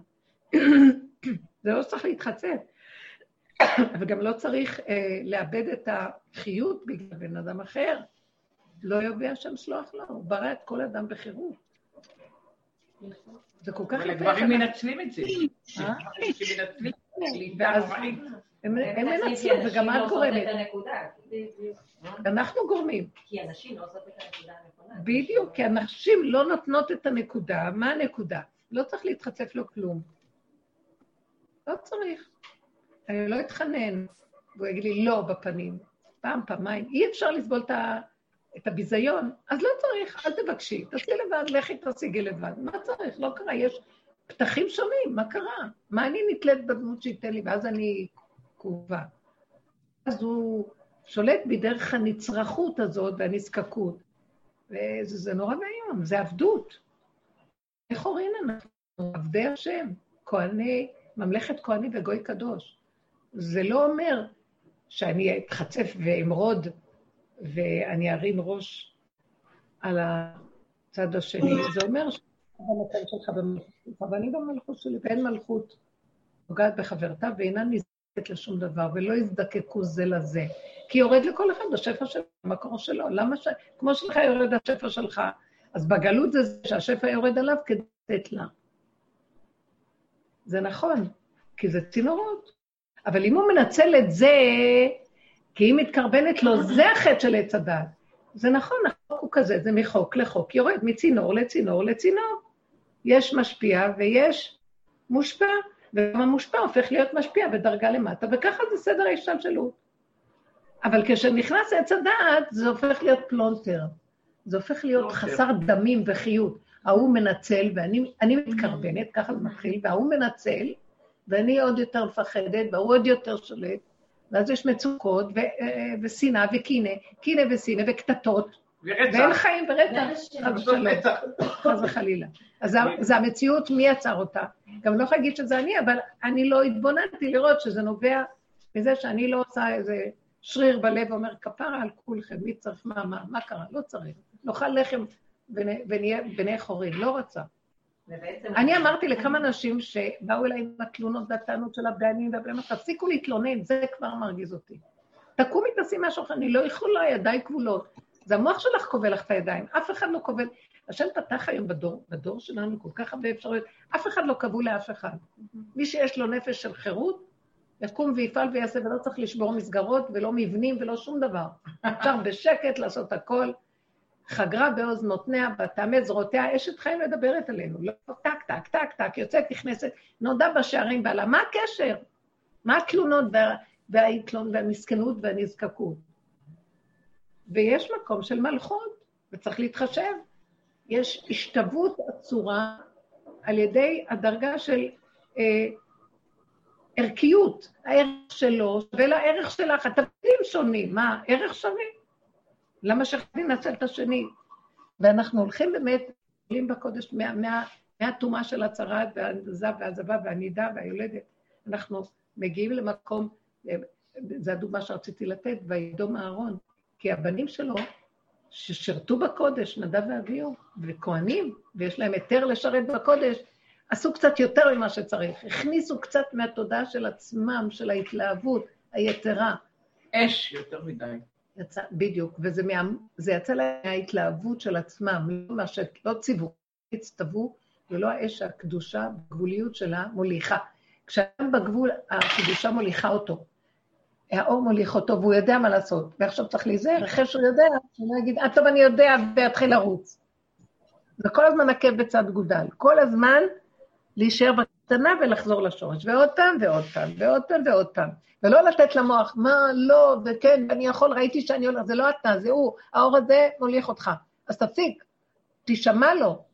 <clears throat> זה לא צריך להתחצף. וגם לא צריך אה, לאבד את החיות בגלל בן אדם אחר. לא יובע שם סלוח לו, הוא ברא את כל אדם בחירות. זה כל כך אבל יפה. הגברים איך מנצלים את זה. אה? ואז-. הם מנצלים, וגם את לא גורמת. אנחנו גורמים. כי הנשים לא עושות את הנקודה הנכונה. בדיוק, כי הנשים לא נותנות את הנקודה. מה הנקודה? לא צריך להתחצף לו כלום. לא צריך. אני לא אתחנן, והוא יגיד לי לא בפנים. פעם, פעמיים. אי אפשר לסבול את ה- את הביזיון, אז לא צריך, אל תבקשי. תעשי לבד, לכי תשיגי לבד. מה צריך? לא קרה. יש פתחים שונים, מה קרה? מה אני נתלית בדמות שייתן לי, ואז אני כאובה. אז הוא שולט בי דרך הנצרכות הזאת והנזקקות. וזה זה נורא ואיום, זה עבדות. איך הורים אנחנו? עבדי השם, כהני, ממלכת כהנים וגוי קדוש. זה לא אומר שאני אתחצף ואמרוד ואני ארים ראש על הצד השני. זה אומר שאני במקום שלך במלכות במלכות שלי, ואין מלכות פוגעת בחברתה ואינה נזקקת לשום דבר, ולא יזדקקו זה לזה. כי יורד לכל אחד השפע שלו, המקור שלו. למה ש... כמו שלך יורד השפע שלך, אז בגלות זה שהשפע יורד עליו כדי לתת לה. זה נכון, כי זה צינורות. אבל אם הוא מנצל את זה כי היא מתקרבנת לו, זה החטא של עץ הדעת. זה נכון, החוק הוא כזה, זה מחוק לחוק, יורד מצינור לצינור לצינור. יש משפיע ויש מושפע, וגם המושפע הופך להיות משפיע בדרגה למטה, וככה זה סדר ההשתלשלות. אבל כשנכנס עץ הדעת, זה הופך להיות פלונטר. זה הופך להיות חסר דמים וחיות. ההוא מנצל ואני מתקרבנת, ככה זה מתחיל, וההוא מנצל, ואני עוד יותר מפחדת, והוא עוד יותר שולט, ואז יש מצוקות, אה, ושנאה וקינא, קינא ושנאה וקטטות, ואין חיים ורצח, חס וחלילה. אז זה המציאות, מי יצר אותה? גם לא יכולה להגיד שזה אני, אבל אני לא התבוננתי לראות שזה נובע מזה שאני לא עושה איזה שריר בלב ואומר, כפרה על כולכם, מי צריך מה, מה, מה קרה? לא צריך. נאכל לחם ונהיה בני חורין, לא רצה. אני אמרתי לכמה נשים שבאו אליי עם התלונות והטענות של הבעלים והבעלים, תפסיקו להתלונן, זה כבר מרגיז אותי. תקומי, תעשי משהו אחר, אני לא יכולה, ידיי כבולות. זה המוח שלך כובל לך את הידיים, אף אחד לא כובל. השם פתח היום בדור, בדור שלנו כל כך הרבה אפשרויות, אף אחד לא כבול לאף אחד. מי שיש לו נפש של חירות, יקום ויפעל ויעשה, ולא צריך לשבור מסגרות ולא מבנים ולא שום דבר. אפשר בשקט לעשות הכל. חגרה בעוז נותניה, ותעמד זרועותיה, אשת חיים מדברת עלינו. לא טק, טק, טק, טק, יוצאת, נכנסת, נודע בשערים בעלה. מה הקשר? מה התלונות וההתלון והמסכנות והנזקקות? ויש מקום של מלכות, וצריך להתחשב. יש השתוות עצורה על ידי הדרגה של אה, ערכיות. הערך שלו שווה לערך שלך. התפקידים שונים. מה, ערך שווה? למה שאחד ינצל את השני? ואנחנו הולכים באמת, עולים בקודש מהטומאה של הצהרת והעזב והעזבה והנידה והיולדת. אנחנו מגיעים למקום, זו הדוגמה שרציתי לתת, וידום אהרון, כי הבנים שלו, ששירתו בקודש, נדב ואביהו, וכהנים, ויש להם היתר לשרת בקודש, עשו קצת יותר ממה שצריך, הכניסו קצת מהתודעה של עצמם, של ההתלהבות היתרה. אש יותר מדי. יצא, בדיוק, וזה מה, יצא להם מההתלהבות של עצמם, לא, שלא ציוו, הצטוו, ולא האש הקדושה, הגבוליות שלה מוליכה. כשאדם בגבול, הקדושה מוליכה אותו. האור מוליך אותו, והוא יודע מה לעשות. ועכשיו צריך להיזהר, אחרי שהוא יודע, שהוא לא יגיד, אה, טוב, אני יודע, ויתחיל לרוץ. וכל הזמן עקב בצד גודל. כל הזמן להישאר בקטנה ולחזור לשורש. ועוד פעם, ועוד פעם, ועוד פעם, ועוד פעם. ולא לתת למוח, מה, לא, וכן, אני יכול, ראיתי שאני הולך, זה לא אתה, זה הוא, האור הזה מוליך אותך. אז תפסיק, תשמע לו.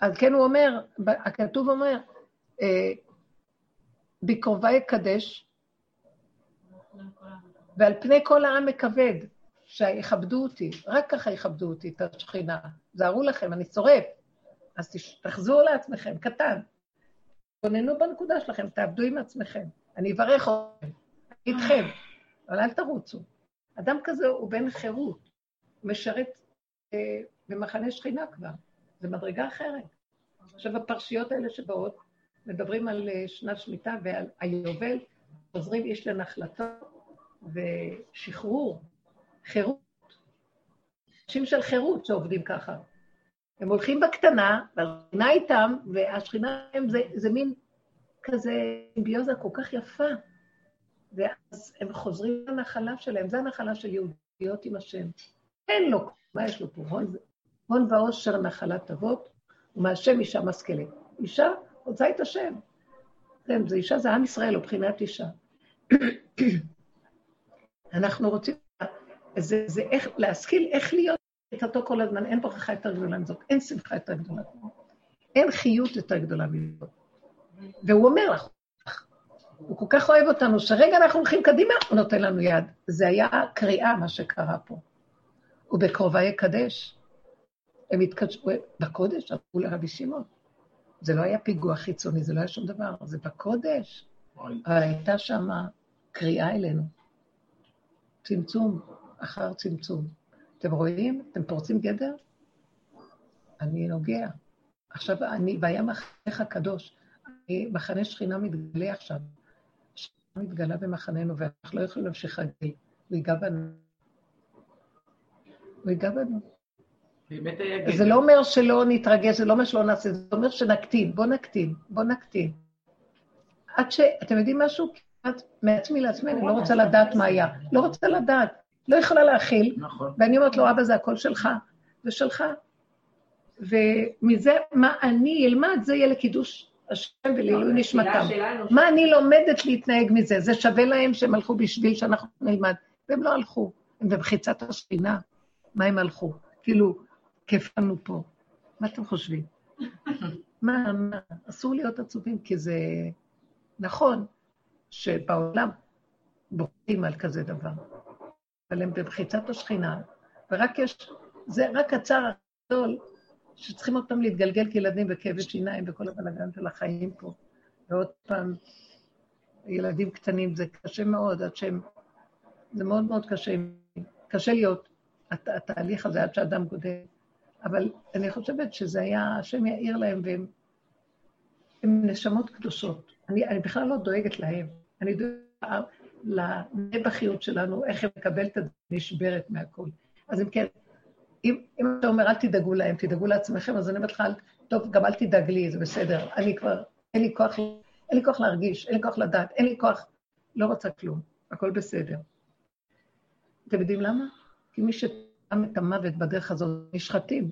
אז כן הוא אומר, הכתוב אומר, אה, בקרובי יקדש, ועל פני כל העם מכבד, שיכבדו אותי, רק ככה יכבדו אותי, את השכינה. זהרו לכם, אני שורף. אז תחזרו לעצמכם, קטן. תתבוננו בנקודה שלכם, תעבדו עם עצמכם. אני אברך אתכם, איתכם, אבל אל תרוצו. אדם כזה הוא בן חירות, משרת אה, במחנה שכינה כבר, זה מדרגה אחרת. עכשיו, הפרשיות האלה שבאות, מדברים על אה, שנת שמיטה ועל היובל, חוזרים איש לנחלתו ושחרור, חירות. אנשים של חירות שעובדים ככה. הם הולכים בקטנה, והשכינה איתם, והשכינה הם זה, זה מין כזה סימביוזה כל כך יפה. ואז הם חוזרים לנחלה שלהם, זה הנחלה של יהודיות עם השם. אין לו, מה יש לו פה? הון, הון ועושר נחלת אבות, ומהשם אישה משכלת. אישה רוצה את השם. כן, זה אישה, זה עם ישראל, מבחינת אישה. <clears throat> אנחנו רוצים, זה, זה איך, להשכיל איך להיות איתו כל הזמן, אין ברכה יותר גדולה מזאת, אין שמחה יותר גדולה מזאת, אין חיות יותר גדולה מזאת. והוא אומר לך, הוא כל כך אוהב אותנו, שרגע אנחנו הולכים קדימה, הוא נותן לנו יד. זה היה קריאה, מה שקרה פה. ובקרובה יקדש. הם התקדשו, בקודש, אמרו לרבי שמעון. זה לא היה פיגוע חיצוני, זה לא היה שום דבר, זה בקודש. הייתה שם קריאה אלינו. צמצום אחר צמצום. אתם רואים? אתם פורצים גדר? אני נוגע. עכשיו, אני, והיה מחנך הקדוש. מחנה שכינה מתגלה עכשיו. שכינה מתגלה במחננו, ואנחנו לא יכולים להמשיך רגיל. הוא ייגע בנו. הוא ייגע בנו. זה לא אומר שלא נתרגש, זה לא אומר שלא נעשה, זה אומר שנקטין. בוא נקטין, בוא נקטין. עד ש... אתם יודעים משהו? מעצמי לעצמי, אני לא רוצה לדעת מה היה. לא רוצה לדעת, לא יכולה להכיל. נכון. ואני אומרת לו, אבא, זה הכל שלך. זה שלך. ומזה, מה אני אלמד, זה יהיה לקידוש השם ולעילוי נשמתם. מה אני לומדת להתנהג מזה? זה שווה להם שהם הלכו בשביל שאנחנו נלמד. והם לא הלכו, הם במחיצת השכינה. מה הם הלכו? כאילו, כיף לנו פה. מה אתם חושבים? <laughs> מה, מה, אסור להיות עצובים, כי זה נכון שבעולם בוכים על כזה דבר, אבל הם במחיצת השכינה, ורק יש, זה רק הצער הגדול, שצריכים אותם להתגלגל כילדים בכאבי שיניים וכל הבלאגן של החיים פה. ועוד פעם, ילדים קטנים, זה קשה מאוד, עד שהם... זה מאוד מאוד קשה. קשה להיות הת, התהליך הזה עד שאדם גודל. אבל אני חושבת שזה היה, השם יאיר להם, והם הם נשמות קדושות. אני, אני בכלל לא דואגת להם. אני דואגת לנבחיות שלנו, איך הם מקבלת את זה נשברת מהכול. אז אם כן, אם, אם אתה אומר, אל תדאגו להם, תדאגו לעצמכם, אז אני אומרת לך, טוב, גם אל תדאג לי, זה בסדר. אני כבר, אין לי כוח, אין לי כוח להרגיש, אין לי כוח לדעת, אין לי כוח, לא רוצה כלום, הכל בסדר. אתם יודעים למה? כי מי שטעם את המוות בדרך הזאת, נשחטים,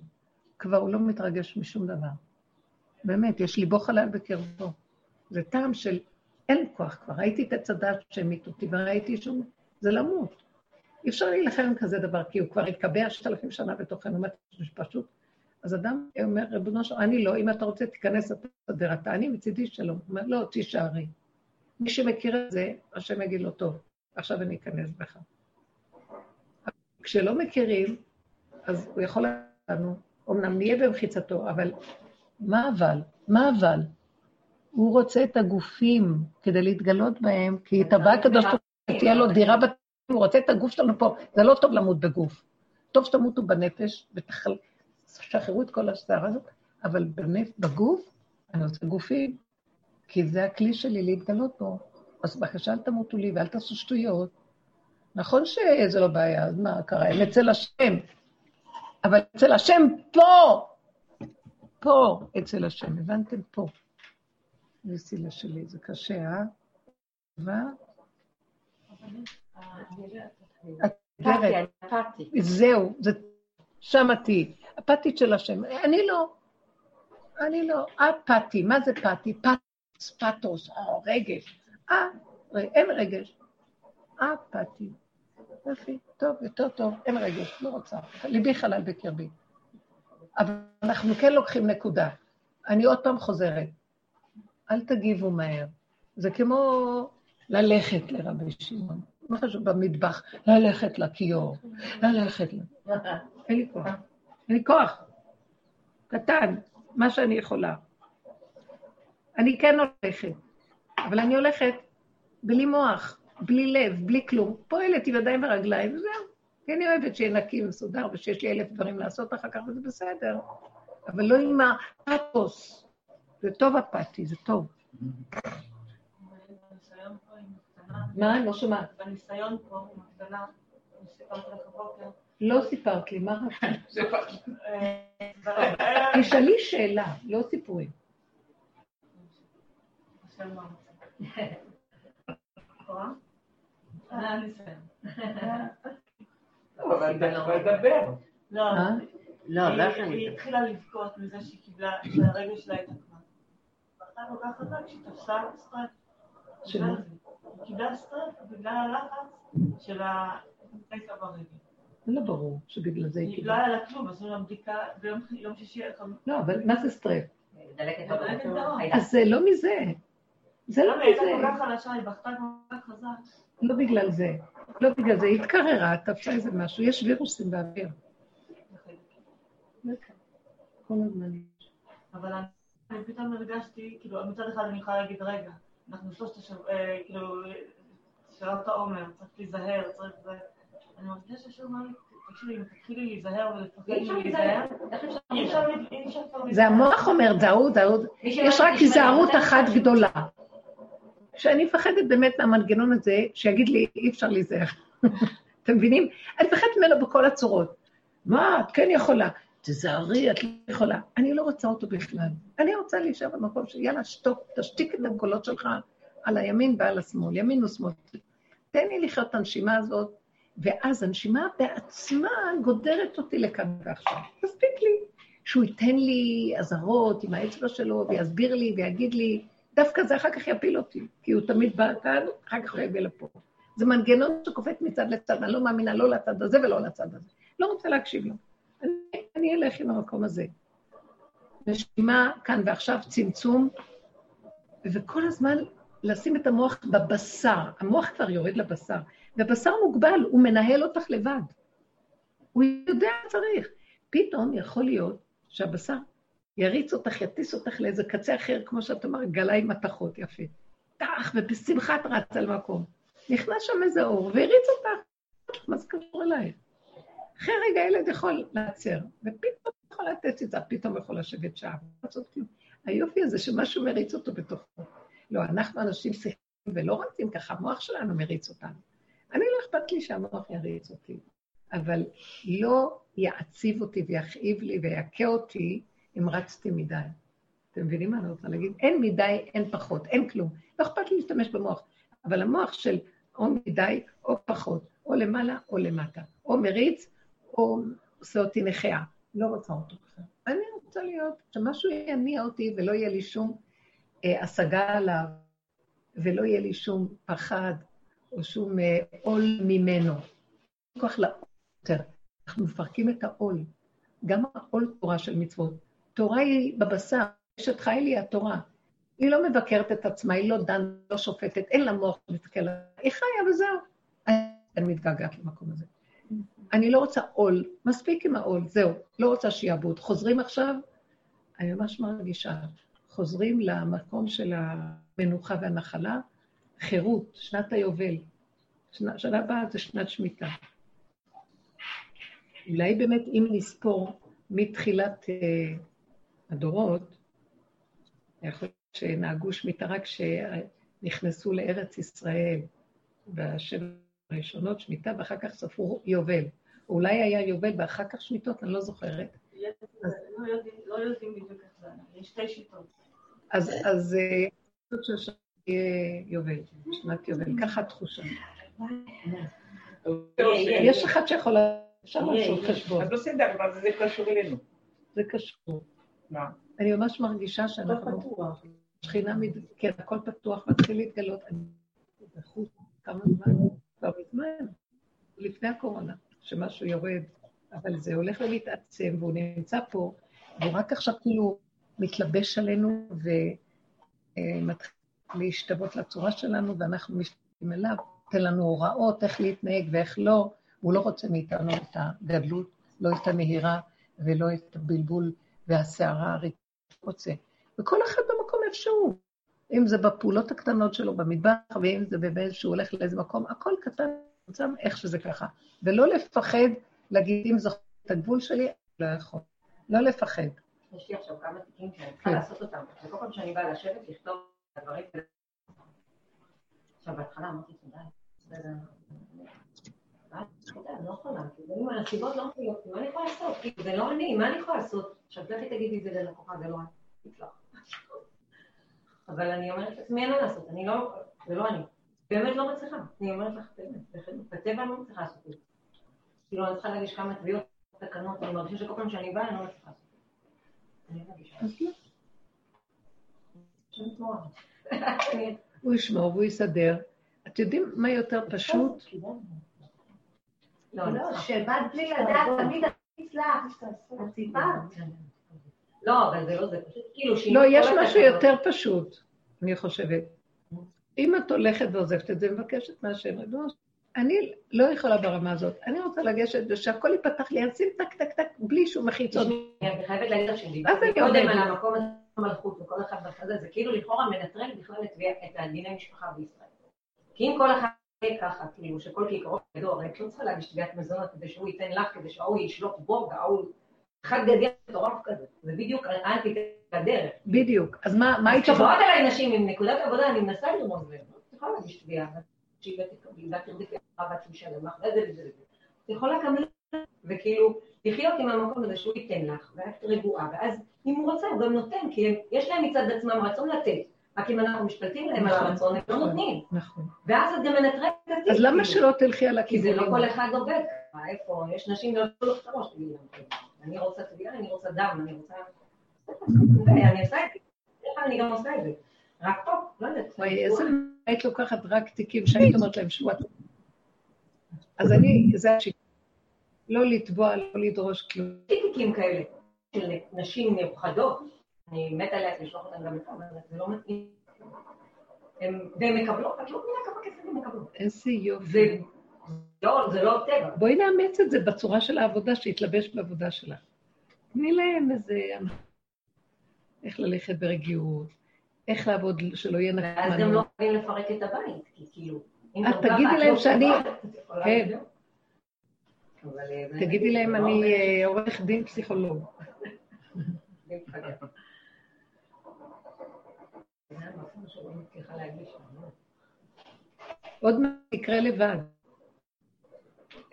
כבר הוא לא מתרגש משום דבר. באמת, יש ליבו חלל בקרבו. זה טעם של אין לי כוח כבר, ראיתי את עץ הדת שהמית אותי, וראיתי שום... זה למות. אי אפשר להילחם עם כזה דבר, כי הוא כבר התקבע ששת אלפים שנה בתוכנו, מה פשוט. אז אדם אומר, ריבונו שלום, אני לא, אם אתה רוצה, תיכנס, תסדר, אתה אני מצידי שלום. הוא אומר, לא, תישארי. מי שמכיר את זה, השם יגיד לו, טוב, עכשיו אני אכנס בך. כשלא מכירים, אז הוא יכול לנו, אמנם נהיה במחיצתו, אבל מה אבל? מה אבל? הוא רוצה את הגופים כדי להתגלות בהם, כי טבע הקדוש ברוך הוא, תהיה לו דירה בת... הוא רוצה את הגוף שלנו פה. זה לא טוב למות בגוף. טוב שתמותו בנפש ותשחררו את כל השערה הזאת, אבל בנפ... בגוף אני רוצה גופים, כי זה הכלי שלי להתגלות בו. אז בבקשה, אל תמותו לי ואל תעשו שטויות. נכון שזה לא בעיה, אז מה קרה? הם אצל השם. אבל אצל השם פה, פה אצל השם, הבנתם? פה. מסילה שלי, זה קשה, אה? ו... זהו, זה שם תהיי. הפתית של השם. אני לא. אני לא. את פתי. מה זה פתי? פתוס, פתוס, רגש. אה, אין רגש. אה, פתי. יופי, טוב, יותר טוב, אין רגש, לא רוצה. ליבי חלל בקרבי. אבל אנחנו כן לוקחים נקודה. אני עוד פעם חוזרת. אל תגיבו מהר. זה כמו ללכת לרבי שמעון. מה חשוב במטבח? ללכת לכיור, ללכת ל... <laughs> אין לי כוח. אין לי כוח. קטן, מה שאני יכולה. אני כן הולכת, אבל אני הולכת בלי מוח, בלי לב, בלי כלום. פועלת עם ידיים ורגליים, וזהו. כי אני אוהבת שיהיה נקי ומסודר ושיש לי אלף דברים לעשות אחר כך, וזה בסדר. אבל לא עם הפתוס. זה טוב הפתי, זה טוב. מה? לא שומעת. בניסיון פה, לך בבוקר. לא סיפרת לי, מה? אה, <laughs> <laughs> תשאלי שאלה, לא סיפורים. לדבר. לא, אה? לא, לא היא- התחילה לבכות מזה שהיא קיבלה, שהרגש שלה התעכבה. בכתה כל כך חזק שהיא תפסה סטרס. היא קיבלה סטרס בגלל הלחץ של הפייסה ברגל. זה לא ברור שבגלל זה היא היא לא קיבלה. היה לה כלום, עשו לה בדיקה ביום יום שישי. לא, אבל מה זה סטרס? הייתה. אז זה לא מזה. זה לא למה היא הייתה מזה. כל כך חלשה, היא בכתה כל כך חזק. לא בגלל זה. לא בגלל זה. היא התקררה, תפסה איזה משהו. יש וירוסים באוויר. כל הזמן. אבל אני- פתאום הרגשתי, כאילו, מצד אחד אני יכולה להגיד, רגע, אנחנו שלושת השבוע, כאילו, שאלת העומר, צריך להיזהר, צריך זה. אני מרגישה שהשם אמר לי, תקשיבי, אם תתחילי להיזהר ולפחד להיזהר. אי אפשר להיזהר? זה. המוח אומר, זה ההוא, זה ההוא. מי יש רק היזהרות זה אחת. גדולה. שאני מפחדת באמת מהמנגנון הזה, שיגיד לי, אי אפשר להיזהר. <laughs> אתם מבינים? אני מפחדת ממנו בכל הצורות. מה, את כן יכולה. תזהרי, את לא יכולה. אני לא רוצה אותו בכלל. אני רוצה להישאר במקום של יאללה, שתוק, תשתיק את הקולות שלך, על הימין ועל השמאל, ימין ושמאל. תן לי לחיות את הנשימה הזאת, ואז הנשימה בעצמה גודרת אותי לכאן ועכשיו. מספיק לי. שהוא ייתן לי אזהרות עם האצבע שלו, ויסביר לי ויגיד לי, דווקא זה אחר כך יפיל אותי, כי הוא תמיד בא כאן, אחר כך הוא יביא לפה. זה מנגנון שקופץ מצד לצד, אני לא מאמינה לא לצד הזה ולא לצד הזה. לא רוצה להקשיב לו. אני, אלך עם המקום הזה. נשימה כאן ועכשיו, צמצום, וכל הזמן לשים את המוח בבשר. המוח כבר יורד לבשר, ובשר מוגבל, הוא מנהל אותך לבד. הוא יודע מה צריך. פתאום יכול להיות שהבשר יריץ אותך, יטיס אותך לאיזה קצה אחר, כמו שאת אומרת, גלה עם מתכות, יפה. טח, ובשמחה את רצה למקום. נכנס שם איזה אור והריץ אותך. מה זה קשור אלייך? אחרי רגע הילד יכול לעצר, ופתאום יכול לתת זה, פתאום יכול לשבת שעה, לעשות כלום. היופי הזה שמשהו מריץ אותו בתוכו. לא, אנחנו אנשים שיחים ולא רצים ככה, המוח שלנו מריץ אותנו. אני לא אכפת לי שהמוח יריץ אותי, אבל לא יעציב אותי ויכאיב לי ויכה אותי אם רצתי מדי. אתם מבינים מה אני רוצה להגיד? אין מדי, אין פחות, אין כלום. לא אכפת לי להשתמש במוח, אבל המוח של או מדי או פחות, או למעלה או למטה, או מריץ או עושה אותי נכה. לא רוצה אותו בכלל. אני רוצה להיות, שמשהו יניע אותי ולא יהיה לי שום אה, השגה עליו, ולא יהיה לי שום פחד או שום אה, עול ממנו. כוח לעול יותר. אנחנו מפרקים את העול. גם העול תורה של מצוות. תורה היא בבשר, אשת חי לי התורה. היא לא מבקרת את עצמה, היא לא דנה, לא שופטת, אין לה מוח עליה, היא חיה וזהו. אני מתגעגעת למקום הזה. אני לא רוצה עול, מספיק עם העול, זהו, לא רוצה שיעבוד. חוזרים עכשיו, אני ממש מרגישה, חוזרים למקום של המנוחה והנחלה, חירות, שנת היובל. שנה, שנה הבאה זה שנת שמיטה. אולי באמת אם נספור מתחילת uh, הדורות, יכול להיות שנהגו שמיטה רק כשנכנסו לארץ ישראל בשבע הראשונות שמיטה, ואחר כך ספרו יובל. אולי היה יובל ואחר כך שמיטות, אני לא זוכרת. לא יודעים בדיוק איך זה, יש שתי שיטות. אז אני חושבת שהשנה יהיה יובל, שנת יובל, ככה התחושה. יש אחד שיכול... אפשר לעשות חשבון. אז בסדר, אבל זה קשור אלינו. זה קשור. מה? אני ממש מרגישה שאנחנו... שכינה, כן, הכל פתוח, מתחיל להתגלות. אני בחוץ כמה זמן, כבר מזמן, לפני הקורונה, שמשהו יורד, אבל זה הולך ומתעצם, והוא נמצא פה, והוא רק עכשיו כאילו מתלבש עלינו ומתחיל להשתוות לצורה שלנו, ואנחנו משתתפים אליו, נותן לנו הוראות איך להתנהג ואיך לא. הוא לא רוצה מאיתנו את הגדלות, לא את הנהירה ולא את הבלבול והסערה הריקה. רוצה. וכל אחד במקום איפשהו. אם זה בפעולות הקטנות שלו במטבח, ואם זה באמת שהוא הולך לאיזה מקום, הכל קטן, מצם איך שזה ככה. ולא לפחד להגיד, אם זוכר את הגבול שלי, לא יכול. לא לפחד. יש לי עכשיו כמה תיקים שאני צריכה כן. לעשות אותם. וכל פעם שאני באה לשבת, לכתוב את הדברים. עכשיו, בהתחלה אמרתי, תודה. לא יכולה, כאילו, הנסיבות לא מפעילות, מה אני יכולה לעשות? כאילו, זה לא אני, מה אני יכולה לעשות? עכשיו, לכי תגידי את זה ללקוחה, זה לא אני. אבל אני אומרת לעצמי, אין מה לעשות, אני לא, זה לא אני. באמת לא מצליחה. אני אומרת לך, באמת, בטבע אני לא מצליחה לעשות את זה. כאילו, אני צריכה להגיש כמה תביעות, תקנות, אני מרגישה שכל פעם שאני באה, אני לא מצליחה לעשות את זה. אני מרגישה. <laughs> הוא ישמור והוא יסדר. אתם יודעים מה יותר פשוט? לא, לא, שבאת בלי לדעת, תמיד אצלך, את סיפרת. לא, אבל זה לא זה, פשוט כאילו לא, יש משהו יותר פשוט, אני חושבת. אם את הולכת ועוזבת את זה, מבקשת מהשם, אני לא יכולה ברמה הזאת. אני רוצה לגשת ושהכול ייפתח לי, אשים טק טק טק בלי שום מחיצות. אני חייבת להגיד לך שדיברתי קודם על המקום הזה, המלכות וכל אחד בחזה, זה כאילו לכאורה מנטרל בכלל את הדיני משפחה בישראל. כי אם כל אחד ככה, כאילו, שכל כיכרות ידו, הרי את לא צריכה להגיש תביעת מזונות כדי שהוא ייתן לך, כדי שההוא ישלוט בו, וההוא... אחד גדול מטורף כזה, זה בדיוק אנטי הדרך. בדיוק, אז מה מה היית... כשבאות אליי נשים עם נקודת עבודה, אני מנסה לרמוז להם, את יכולה להגיש תביעה, שהיא בית תרדיקי הבת משלם לך, וזה וזה וזה. את יכולה גם וכאילו, לחיות עם המקום הזה שהוא ייתן לך, ואת רגועה, ואז אם הוא רוצה, הוא גם נותן, כי יש להם מצד עצמם רצון לתת. רק אם אנחנו משתלטים להם על הרצון, הם לא נותנים. נכון. ואז את גם מנטרלת את התיק. אז למה כאילו. שלא תלכי על כי זה לא? כל אחד עובד איפה, יש נשים לא יכולות את הראש, תגידי להם, אני רוצה טבילה, אני רוצה דם, אני רוצה... <laughs> אני עושה את זה, אני גם עושה את זה. רק פה, לא יודעת. וואי, איזה היית לוקחת רק תיקים שהיית אומרת להם שבועת. אז אני, זה השיטה. לא לתבוע, לא לדרוש כלום. תיקים כאלה של נשים מיוחדות, אני מתה עליה לשלוח אותן גם לפה, אבל זה לא מתאים. הן- והן מקבלות, את לא מבינה כמה כסף הן מקבלות. איזה יופי. זה לא, זה לא טבע. בואי נאמץ את זה בצורה של העבודה, שיתלבש בעבודה שלה. תני להם איזה... איך ללכת ברגיעות, איך לעבוד שלא יהיה ואז גם לא. חייבים לפרק את הבית, כי כאילו... גם ככה תגידי להם לא שאני- כן. אה, תגידי להם, לא אני אה, עורך דין פסיכולוג. <laughs> עוד מעט יקרה לבד.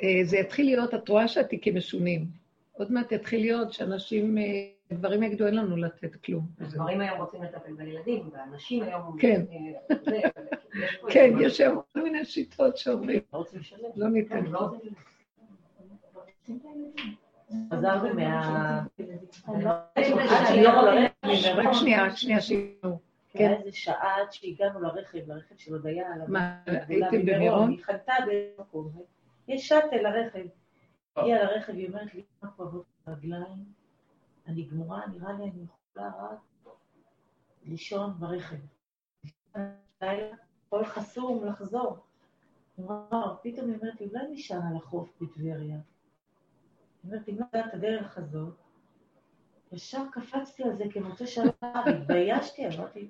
אה, זה יתחיל להיות, את רואה שהתיקים משונים. עוד מעט יתחיל להיות שאנשים, אה, דברים יגידו, אין לנו לתת כלום. הגברים היום רוצים לטפל בילדים, והנשים היום... כן. אה, <laughs> כן, יש היום כל מיני שיטות שאומרים, לא. לא ניתן. לא חזרנו מה... רק שנייה, רק שנייה, שינו. כן. איזה שעה עד שהגענו לרגע, לרכב של הודיה. מה, הייתם במירון? היא חנתה באיזה מקום. יש שאטל לרכב. הגיעה לרכב, היא אומרת לי, מה כואבות הרגליים? אני גמורה, נראה לי אני יכולה רק לישון ברכב. לילה, הכל חסום, לחזור. וואו, פתאום היא אומרת לי, אולי נשאר על החוף בטבריה. היא אומרת, אם לא יודעת את הדרך הזאת, ישר קפצתי על זה כמוצא שלום, התביישתי, אמרתי,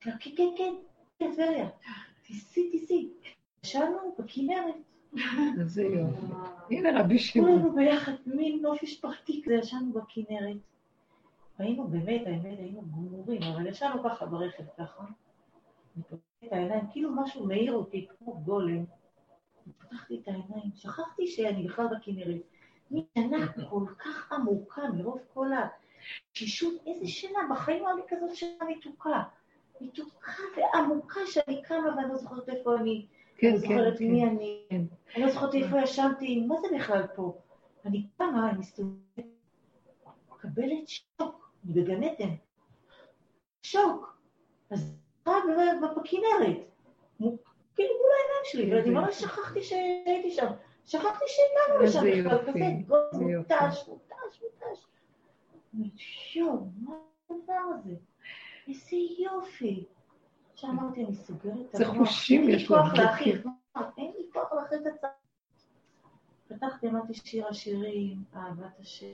כן, כן, כן, כן, טבריה, תיסעי, תיסעי. ישנו בכנרת, איזה יופי. הנה רבי שמעון. כולנו ביחד, מין נוף משפחתי כזה, ישנו בכנרת. היינו באמת, האמת, היינו גמורים, אבל ישנו ככה ברכב, ככה. אני פותחת את העיניים, כאילו משהו מעיר אותי, כמו גולם. פתחתי את העיניים, שכחתי שאני בכלל בכנרת. מין שינה כל כך עמוקה, מרוב כל התשישות, איזה שינה, בחיים לא היה לי כזאת שינה מתוקה. מתוקה ועמוקה שאני קמה ואני לא זוכרת איפה אני, כן, אני לא כן, זוכרת מי כן. אני, כן. אני לא זוכרת איפה ישנתי, מה זה בכלל פה? אני קמה, אני מסתובבת, מקבלת שוק, אני בגן עדן. שוק. אז בכנרת. כאילו מול העיניים שלי, ואני ממש. שכחתי שהייתי שם. שכחתי שהגענו לשם בכלל, יופי, כזה יופי. מותש, מותש, מותש. אני יואו, מה הדבר הזה? איזה יופי. עכשיו אמרתי, אני סוגרת את זה חושים לי יש לו, כוח להכיל, בדיוק. אין לי כוח להכיל את הצד. פתחתי, אמרתי שיר השירים, אהבת השם.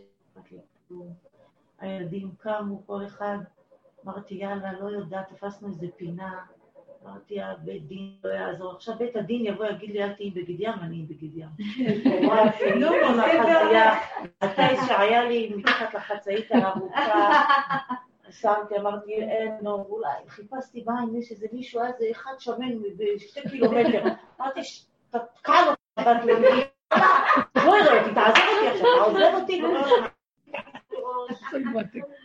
הילדים קמו, כל אחד, אמרתי, יאללה, לא יודעת, תפסנו איזה פינה. אמרתי, הבית דין לא יעזור. עכשיו בית הדין יבוא, יגיד לי, אל תהיי בגיד ים, אני בגיד ים. <laughs> לא, החזייה, מתי שהיה לי מתחת לחצאית הארוכה, שמתי, אמרתי, אין, נו, אולי, חיפשתי בעין, יש איזה מישהו, אז אחד שמן בשתי קילומטר. <laughs> אמרתי, "ש- תתקע לו בת למי, בואי ראה אותי, תעזוב אותי עכשיו, עוזב אותי?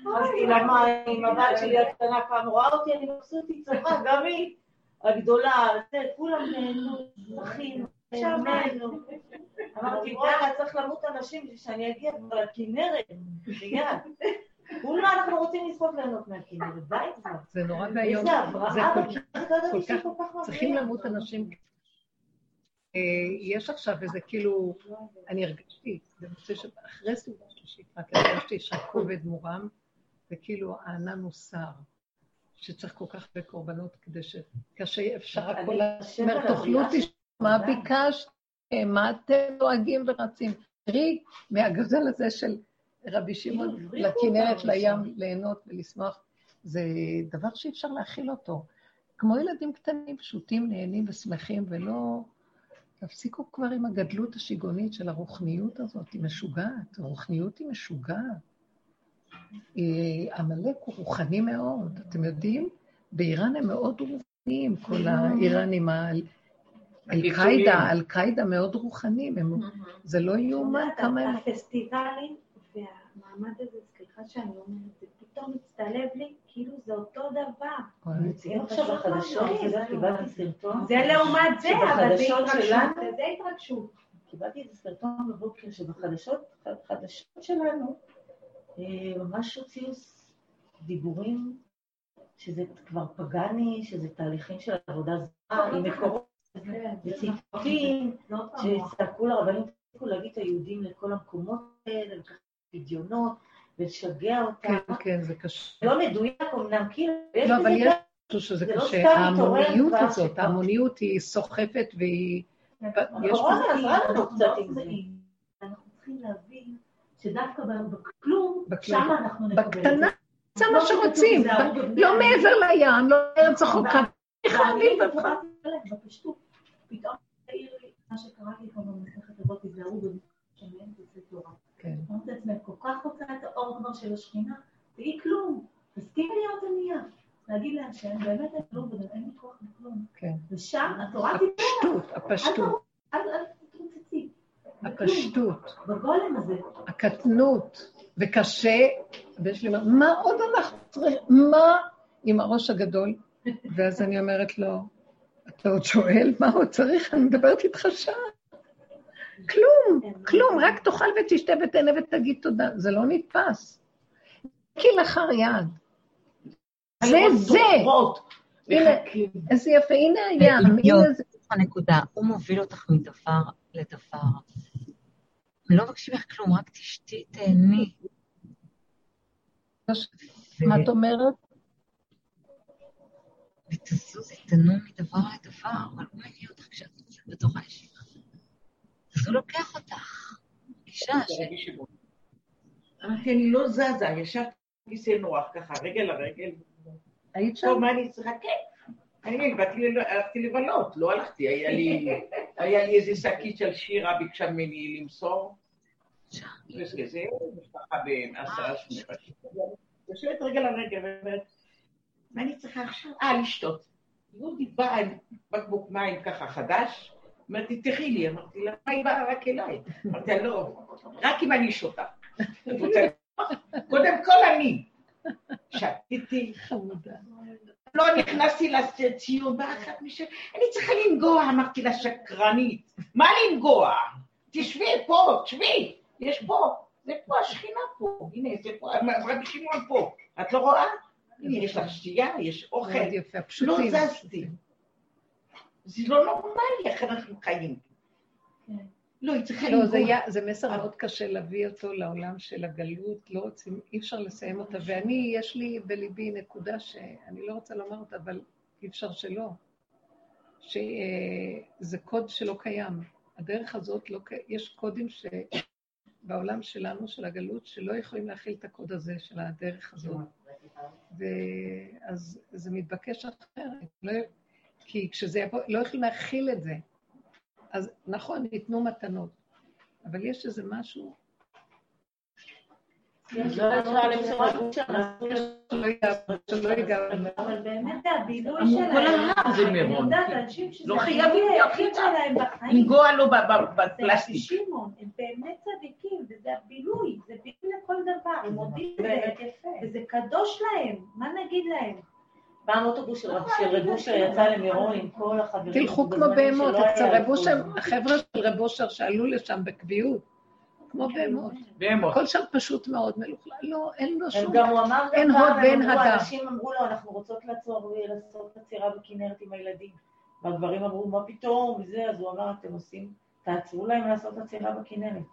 נכנסתי למים, הבת שלי הקטנה פעם רואה אותי, אני מבסוט, היא צוחה, גם היא, הגדולה, זה, כולם נהנו, אחים, נהנו. אמרתי, וואלה, צריך למות אנשים בשביל שאני אגיע כבר לכנרת, מיד. כולה אנחנו רוצים לזכות ליהנות מהכנרת, די כבר. זה נורא ואיום. זה כל כך-. צריכים למות אנשים. אה, יש עכשיו איזה כאילו, אני הרגשתי, במוצאי שבת, אחרי סעודה שלישית, רק הרגשתי שהכובד מורם, וכאילו הענן מוסר, שצריך כל כך הרבה קורבנות כדי ש... קשה אפשר הכל... השם אומר, תאכלו, מה שלי. ביקשתם? מה אתם דואגים ורצים? תראי, מהגדול הזה של רבי שמעון הבריחו לכנרת, לים. ליהנות ולשמוח, זה דבר שאי אפשר להכיל אותו. כמו ילדים קטנים, פשוטים, נהנים ושמחים, ולא... תפסיקו כבר עם הגדלות השיגעונית של הרוחניות הזאת, היא משוגעת, הרוחניות היא משוגעת. אה, עמלק הוא רוחני מאוד, אתם יודעים? באיראן הם מאוד רוחניים, כל האיראנים, האל- אל-קאעידה, אל-קאעידה מאוד רוחניים, זה לא יאומן כמה הם... הפסטיבלים והמעמד הזה, סליחה שאני אומרת, זה פתאום מצטלב לי, כאילו זה אותו דבר. מציעים עכשיו בחדשות, קיבלתי סרטון. זה לעומת זה, אבל זה התרגשות, זה התרגשות. קיבלתי איזה סרטון בבוקר שבחדשות חדשות שלנו אה, ממש הוציאו דיבורים שזה כבר פגאני, שזה תהליכים של עבודה זרה, עם מקורות כן, וציטוטים, זה עוד פעם מוח. שצעקו לרבנים, תפסיקו להביא את היהודים לכל המקומות האלה, וככה פדיונות, ולשגע כן, אותם. כן, זה קשה. לא מדויק אמנם, כאילו, יש לא, אבל יש משהו שזה זה לא קשה. ההמוניות הזאת, ההמוניות היא סוחפת והיא... יש הקורונה עזרה לנו אנחנו קצת לא עם זה. אנחנו צריכים להבין שדווקא בכלום. שם אנחנו נקבל בקטנה זה. זה מה לא שרוצים. כתוב, "היזהרו בבני לא אדם". מעבר לים, לא ארץ להם בפשטות. פתאום העיר לי מה שקראתי פה במסכת הזאת, תיזהרו בשמן וזה תורה. כן. אמרתי לעצמי, כל כך רוצה את האור כבר של השכינה, והיא כלום. תסכימי להיות ענייה. להגיד להם שהם באמת אין כלום, אין לי כוח בכלום. כן. ושם התורה תיתן הפשטות, הפשטות, אל תתרוצצי. הפשטות, בגולם הזה. הקטנות, וקשה, ויש לי מה, מה עוד אנחנו צריכים, מה עם הראש הגדול? <laughs> ואז אני אומרת לו, אתה עוד שואל מה עוד צריך? אני מדברת איתך שעה. כלום, כלום, רק תאכל ותשתה ותהנה ותגיד תודה. זה לא נתפס. כלאחר יד. זה זה. איזה יפה, הנה הים. הנקודה, הוא מוביל אותך מדבר לדבר. לא מבקשים ממך כלום, רק תשתי, תהני. מה את אומרת? ותזוזי, תנו מדבר לדבר, אבל הוא מביא אותך כשאת נמצאת בתוך הישיבה. אז הוא לוקח אותך. אישה, ש... אמרתי, אני לא זזה, ישבתי בכיסא נוח ככה, רגל לרגל. היית שם? טוב, מה אני צריכה? כן. אני הלכתי לבלות, לא הלכתי, היה לי, איזה שקית של שירה, ביקשה ממני למסור. שמונה. יושבת רגל על רגל ואומרת, מה אני צריכה עכשיו? אה, לשתות. יהודי באה עם בקבוק מים ככה חדש, אומרת לי, תחי לי. אמרתי לה, מה היא באה רק אליי? אמרתי לה, לא, רק אם אני שותה. קודם כל אני. שתיתי, חמודה. לא נכנסתי לציון, באה אחת משם, אני צריכה לנגוע, אמרתי לה, שקרנית. מה לנגוע? תשבי פה, תשבי, יש פה, זה פה השכינה פה, הנה, זה פה, רבי שמעון פה. את לא רואה? הנה, יש לך שתייה, יש אוכל. לא. זזתי. זה לא נורמלי איך אנחנו חיים. כן. לא, היא צריכה לא, זה, לנגוע. היה, זה מסר מאוד קשה להביא אותו לעולם של הגלות, לא רוצים, אי אפשר לסיים אותה. ואני, יש לי בליבי נקודה שאני לא רוצה לומר אותה, אבל אי אפשר שלא. שזה קוד שלא קיים. הדרך הזאת, לא, יש קודים שבעולם שלנו, של הגלות, שלא יכולים להכיל את הקוד הזה של הדרך הזאת. ואז זה מתבקש אחרת. לא, כי כשזה יבוא, לא יכולים להכיל את זה. אז נכון, ניתנו מתנות, אבל יש איזה משהו לא. אבל באמת זה הבילוי שלהם. כל העולם זה מירון. אני יודעת, אנשים שזה לא הבילוי חייבים היחיד. שלהם בחיים. לנגוע לו בפלסטיק. שמעון, הם באמת צדיקים, וזה הבילוי, זה בילוי לכל דבר, הם מודים בזה. וזה קדוש להם, מה נגיד להם? פעם אוטובוס של רב של רב אושר יצא למירון עם כל החברים. תלכו כמו בהמות, אצל היה רב אושר, אלכוהול. החבר'ה של רב אושר שעלו לשם בקביעות, כמו בהמות. בהמות. הכל שם פשוט מאוד מלוכלך, לא, אין לו שום... גם, הוא אמר אין גם הוד פעם, ואין הדר. אנשים אמרו לו, אנחנו רוצות לעצור ולעשות עצירה בכנרת עם הילדים. והגברים אמרו, מה פתאום, וזה, אז הוא אמר, אתם עושים, תעצרו להם לעשות עצירה בכנרת.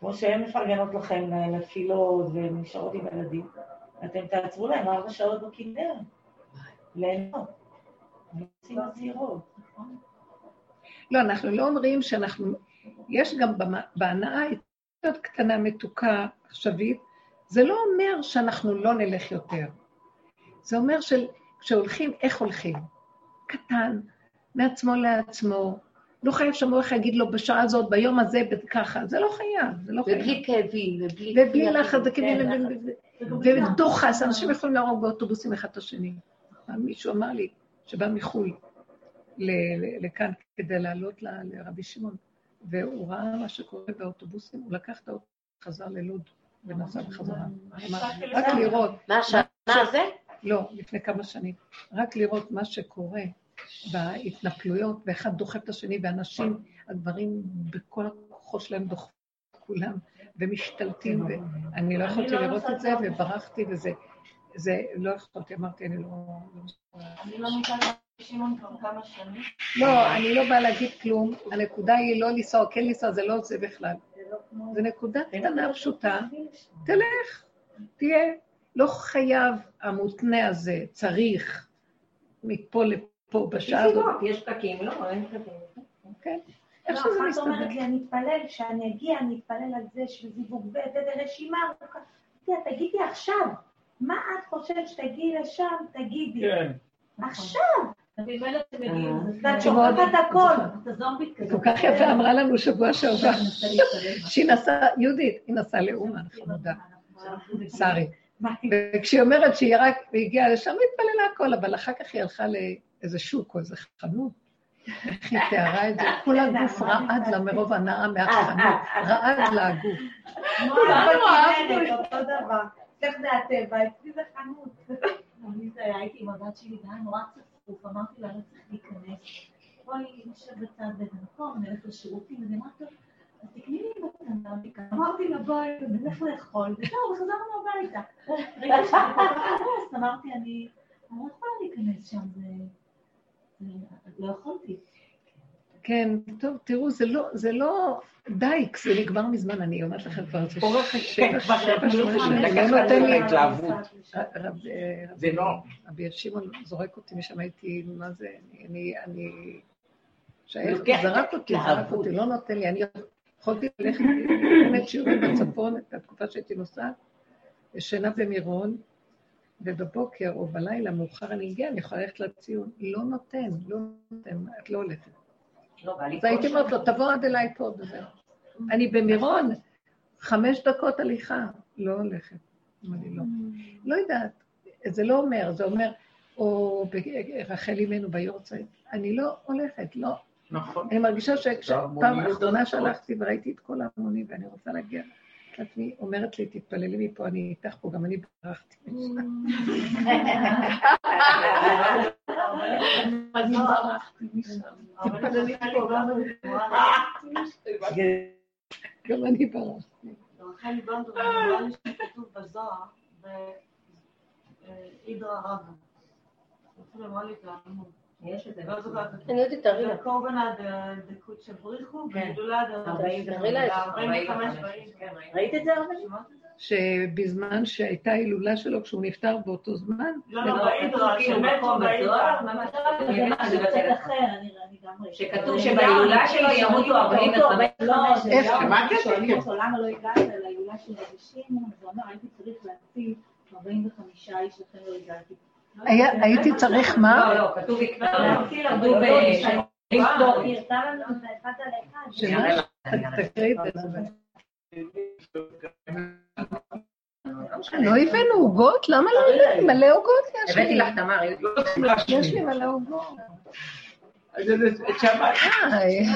כמו שהן מפרגנות לכם לתפילות והן נשארות עם הילדים, אתם תעצרו להם ארבע שעות בכנרת. ליהנות. הם עושים עצירות. לא, אנחנו לא אומרים שאנחנו... יש גם בהנאה יותר קטנה, מתוקה, עכשווית, זה לא אומר שאנחנו לא נלך יותר. זה אומר שכשהולכים, איך הולכים? קטן, מעצמו לעצמו. לא חייב שהמוח יגיד לו בשעה הזאת, ביום הזה, ככה. זה לא חייב, זה לא חייב. ובלי כאבים, ובלי... ובלי לחץ, זה כן, כאבים, ודוחס, אנשים יכולים להרוג באוטובוסים אחד את השני. מישהו אמר לי, שבא מחו"ל לכאן כדי לעלות לרבי שמעון, והוא ראה מה שקורה באוטובוסים, הוא לקח את האוטובוס, חזר ללוד. ונסע בחזרה. רק לראות. מה השנה הזה? לא, לפני כמה שנים. רק לראות מה שקורה בהתנפלויות, ואחד דוחף את השני, ואנשים, הגברים בכל הכוחות שלהם דוחפים כולם, ומשתלטים, ואני לא יכולתי לראות את זה, וברחתי, וזה, זה, לא יכולתי, אמרתי, אני לא... אני לא שמעון כבר כמה שנים. לא, אני לא באה להגיד כלום, הנקודה היא לא לנסוע, כן לנסוע, זה לא זה בכלל. זה לא. זו נקודה קטנה פשוטה, תלך, תהיה. לא חייב המותנה הזה, צריך, מפה לפה בשעה הזאת. יש פקקים, לא, אין פקקים. כן, לא, איך שזה אחת מסתדר. אומרת לי, אני אתפלל, כשאני אגיע, אני אתפלל על זה שזיווג ב' ורשימה ארוכה. אמרתי לה, תגידי עכשיו, מה את חושבת שתגיעי לשם, תגידי. כן. עכשיו, זה ואת תשובות. שוכחת הכל. כל כך יפה אמרה לנו שבוע שעבר. שהיא נסעה, יהודית, היא נסעה לאומן, חמודה, שרי. וכשהיא אומרת שהיא רק, הגיעה לשם, היא התפללה הכל, אבל אחר כך היא הלכה לאיזה שוק או איזה חנות. איך היא תיארה את זה? כל הגוף רעד לה מרוב הנאה מהחנות, רעד לה הגוף. כולנו אהבנו אותו דבר. איך זה הטבע? אצלי זה חנות. אני הייתי עם הבת שלי, זה היה נורא צפוף, אמרתי לה, לא צריך להיכנס. בואי נשב בצד באיזה מקום, נלך לשירותים, וזה טוב, אז תקני לי מתנה, אמרתי לה, בואי, נלך לאכול, וזהו, הביתה. ראיתי שאני אמרתי, אני לא יכולה להיכנס שם, לא יכולתי. כן, טוב, תראו, זה לא, זה לא דייקס, זה נגמר מזמן, אני אומרת לכם כבר, זה שבע, כן, שבע, שמונה לקח שנים, לנו לא נותן לי... התלהבות. אה, זה לא. רבי שמעון זורק אותי משם, הייתי, מה זה, אני, אני, זרק אותי, זרק. אותי, לא נותן לי, אני יכולתי ללכת, באמת שיעורים בצפון, את התקופה שהייתי נוסעת, ישנה במירון, ובבוקר או בלילה, מאוחר אני אגיע, אני יכולה ללכת לציון, לא נותן, לא נותן, את לא הולכת. לא, אז הייתי כל אומרת לו, תבוא עד אליי פה וזהו. אני במירון, חמש דקות הליכה, לא הולכת. אמר לי, לא. לא יודעת, זה לא אומר, זה אומר, או ברחל אימנו ביורצייט, אני לא הולכת, לא. נכון. אני מרגישה שפעם האחרונה הזאת. שהלכתי וראיתי את כל ההמונים ואני רוצה להגיע לעצמי, אומרת לי, תתפללי מפה, אני איתך פה, גם אני ברחתי. אני ברחתי משם. תתפללי פה, גם אני גם אני ברחתי. רחלי בנדור, נראה לי שכתוב בזוהר, ואידרא רבא. אפילו אמרה לי את העמוד. יש את זה. לא זוכרת. אני יודעת, תראי לה. קורבנה דקות שבריחו, כן. וגדולה ארבעים תראי לה את זה. 45 באים. כן, ראיתי. ראית את זה הרבה? שבזמן שהייתה הילולה שלו, כשהוא נפטר באותו זמן, לא, לא, לא, כאילו שמתו ראיתי. שכתוב שבהילולה שלו ימותו 45. לא, איך? שמעת את זה? שואלים אותו למה לא הגעת להילולה של רבי שמעון, אז הוא אמר, הייתי צריך להציל 45 איש, לכן לא הגעתי. הייתי צריך מה? לא, לא, כתוב להציל כתוב הרבה ב-. לא הבאנו עוגות? למה לא הבאנו? מלא עוגות יש הבאתי. לך תמר. יש לי מלא עוגות. אז זה- שמעת? איי.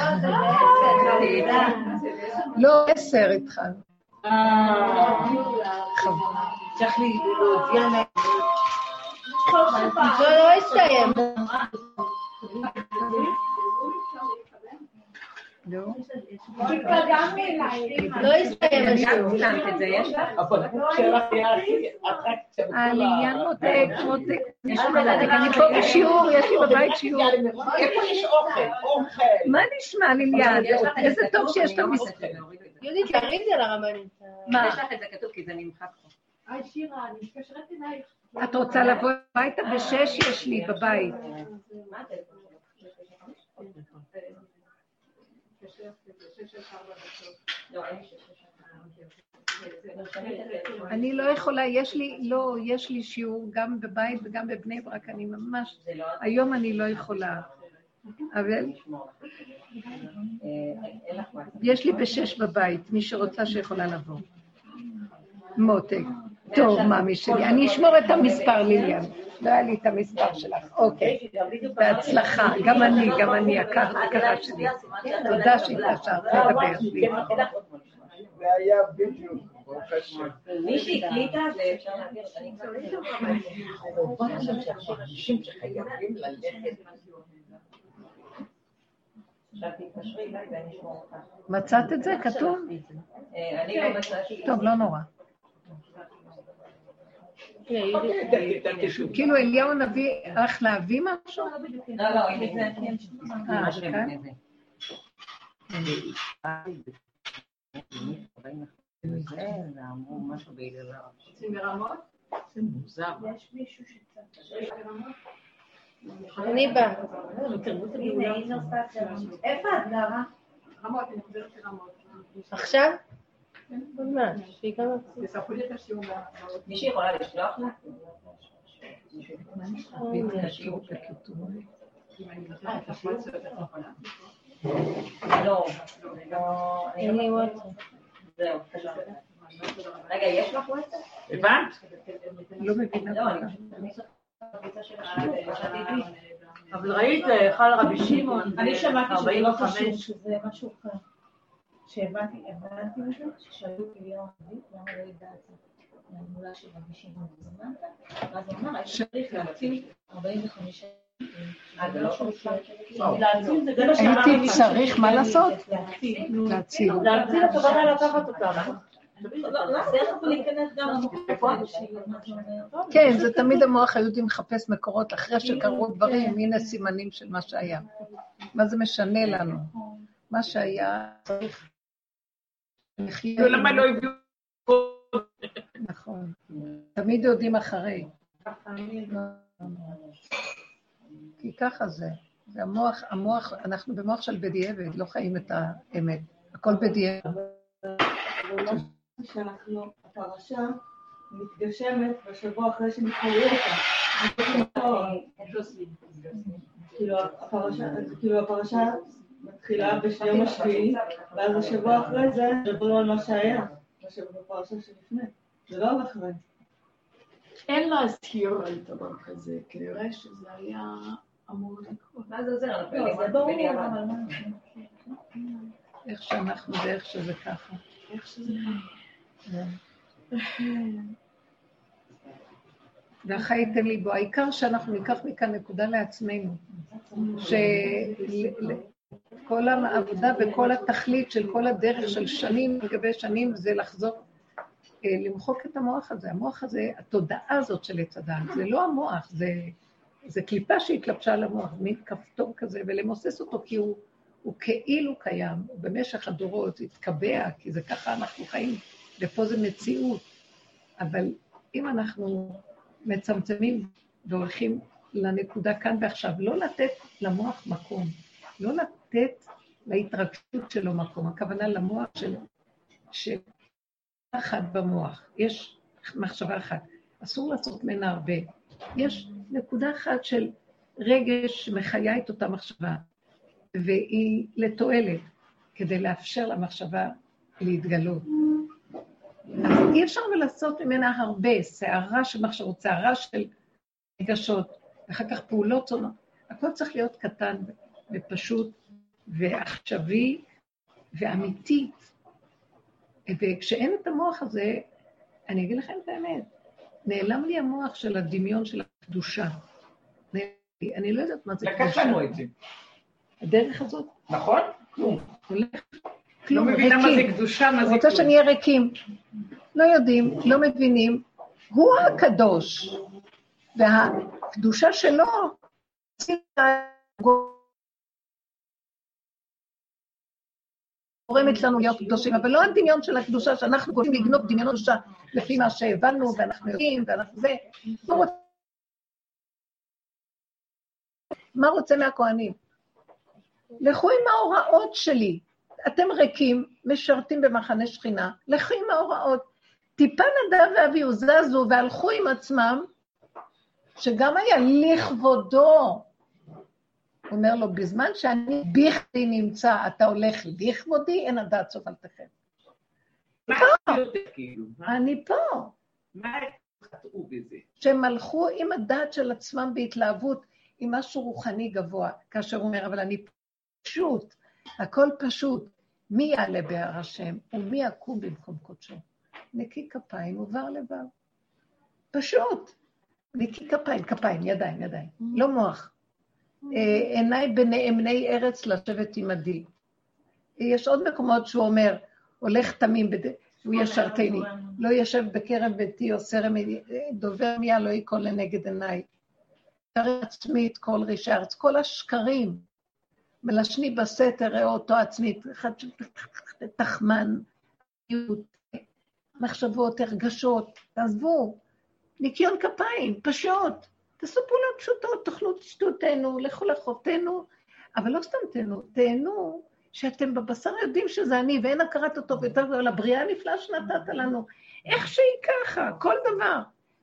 לא, עשר התחלנו. צריך להודיע להם. זה לא הסתיים. לא. לא הסתיים השיעור. צילמת את זה, יש לך? אבל שלך היה הכי אטרקציה. בכל ה- העלייה מותק, מותק. אני פה בשיעור, יש לי בבית שיעור. איפה יש אוכל? מה נשמע ליליאן? איזה טוב שיש את אני לא המס... מוצאת את זה, להוריד את זה. יהודית, תראי את זה לרבנית. מה? יש לך את זה כתוב כי זה נמחק פה. היי שירה, אני מתקשרת אלייך. את רוצה לבוא הביתה? בשש יש לי בבית. אני לא יכולה, יש לי, לא, יש לי שיעור גם בבית וגם בבני ברק, אני ממש, לא... היום אני לא יכולה. אבל. יש לי בשש בבית, מי שרוצה שיכולה לבוא. מותק. טוב, מאמי שלי. אני אשמור את המספר, ליליאן. לא היה לי את המספר שלך. אוקיי. בהצלחה. גם אני, גם אני, הכרה שלי. תודה שהתקשרת לדבר. זה היה בדיוק. ברוך השם. מי שהקליטה זה אפשר להעביר. מצאת את זה? כתוב? אה, אני לא מצאתי. טוב, לא נורא. אוקיי, ת- ת- תשוב. כאילו אליהו הנביא הלך להביא משהו? לא, לא, הנה זה. אה, בהיללה. זה מוזר. יש מישהו שצריך. אני באה. איפה את גרה? רמות, אני חוזרת לרמות. עכשיו? הבנת? לא מבינה. אבל ראית, חל רבי שמעון, אני שמעתי שזה לא 45. חשוב, שזה משהו אחר. שהבנתי, הבנתי משהו, ששאלו את אליהו הנביא, למה לא ידעת מהמולה של רבי שמעון וזמנת? ואז הוא אמר, צריך להציל 45 אה, לא. הייתי צריך מה לעשות? להציל. להציל. הכוונה לקחת אותם. לא, לא למקום כן, זה תמיד המוח היהודי מחפש מקורות אחרי שקרו דברים, הנה סימנים של מה שהיה. מה זה משנה לנו? מה שהיה צריך למה לא הביאו... נכון. תמיד יודעים אחרי. כי ככה זה. זה המוח, המוח, אנחנו במוח של בדיעבד, לא חיים את האמת. הכל בדיעבד. שאנחנו, הפרשה מתגשמת בשבוע אחרי שנתחייב אותה. כאילו הפרשה, כאילו הפרשה מתחילה ביום השביעי, ואז השבוע אחרי זה ידברו על מה שהיה, בשבוע בפרשה שלפני. זה לא הולך אחרי. אין להזכיר על דבר כזה, כנראה שזה היה אמור לקרות. מה זה עוזר? אנחנו לא, זה ברור. אבל מה? איך שאנחנו ואיך שזה ככה. איך שזה... והחי ייתן לי בו. העיקר שאנחנו ניקח מכאן נקודה לעצמנו. שכל העבודה וכל התכלית של כל הדרך של שנים על גבי שנים זה לחזור, אה, למחוק את המוח הזה. המוח הזה, התודעה הזאת של עץ הדעת, זה לא המוח, זה, זה קליפה שהתלבשה על המוח, מין כפתור כזה, ולמוסס אותו כי הוא, הוא כאילו קיים, הוא במשך הדורות התקבע, כי זה ככה אנחנו חיים, ופה זה מציאות. אבל אם אנחנו מצמצמים והולכים לנקודה כאן ועכשיו, לא לתת למוח מקום, לא לתת להתרגשות שלו מקום, הכוונה למוח של, של אחת במוח, יש מחשבה אחת, אסור לעשות ממנה הרבה, יש נקודה אחת של רגש שמחיה את אותה מחשבה, והיא לתועלת, כדי לאפשר למחשבה להתגלות. אז אי אפשר לעשות ממנה הרבה, סערה של מחשבות, סערה של רגשות, ואחר כך פעולות שונות. הכל צריך להיות קטן ופשוט ועכשווי ואמיתי. וכשאין את המוח הזה, אני אגיד לכם את האמת, נעלם לי המוח של הדמיון של הקדושה. לי. אני לא יודעת מה זה לקח קדושה. לנו את זה, הדרך הזאת, נכון? כלום. הולך, לא כלום, מבינה מה זה. קדושה, מה זה רוצה כלום. שנהיה ריקים. לא יודעים, לא מבינים. הוא הקדוש, והקדושה שלו גורמת לנו להיות קדושים, אבל לא הדמיון של הקדושה, שאנחנו רוצים לגנוב דמיונות קדושה לפי מה שהבנו, ואנחנו יודעים, ואנחנו זה. מה רוצה מהכוהנים? לכו עם ההוראות שלי. אתם ריקים, משרתים במחנה שכינה, לכו עם ההוראות. טיפה נדב ואביהו זזו והלכו עם עצמם, שגם היה לכבודו. אומר לו, בזמן שאני בכדי נמצא, אתה הולך לכבודי, אין הדעת יותר כאילו? אני פה. מה חטאו בזה? שהם הלכו עם הדעת של עצמם בהתלהבות, עם משהו רוחני גבוה, כאשר הוא אומר, אבל אני פשוט, הכל פשוט. מי יעלה בהר השם ומי יקום במקום קודשו? נקי כפיים ובר לבב. פשוט. נקי כפיים, כפיים, ידיים, ידיים. לא מוח. אה, עיניי בנאמני ארץ לשבת עמדי. יש עוד מקומות שהוא אומר, הולך תמים, בד... הוא ישרתני. לא ישב בקרב ביתי או סרם דובר מיה לא ייכון לנגד עיניי. תראה עצמית כל רישי ארץ, כל השקרים. מלשני בסתר, ראה אותו עצמית, אחד תחמן, מחשבות, הרגשות, תעזבו, ניקיון כפיים, פשוט. תעשו פעולות פשוטות, תאכלו, תשתו, תהנו, לכו לחותנו, אבל לא סתם תהנו, תהנו שאתם בבשר יודעים שזה אני, ואין הכרת הטוב יותר על הבריאה הנפלאה שנתת לנו. איך שהיא ככה, כל דבר.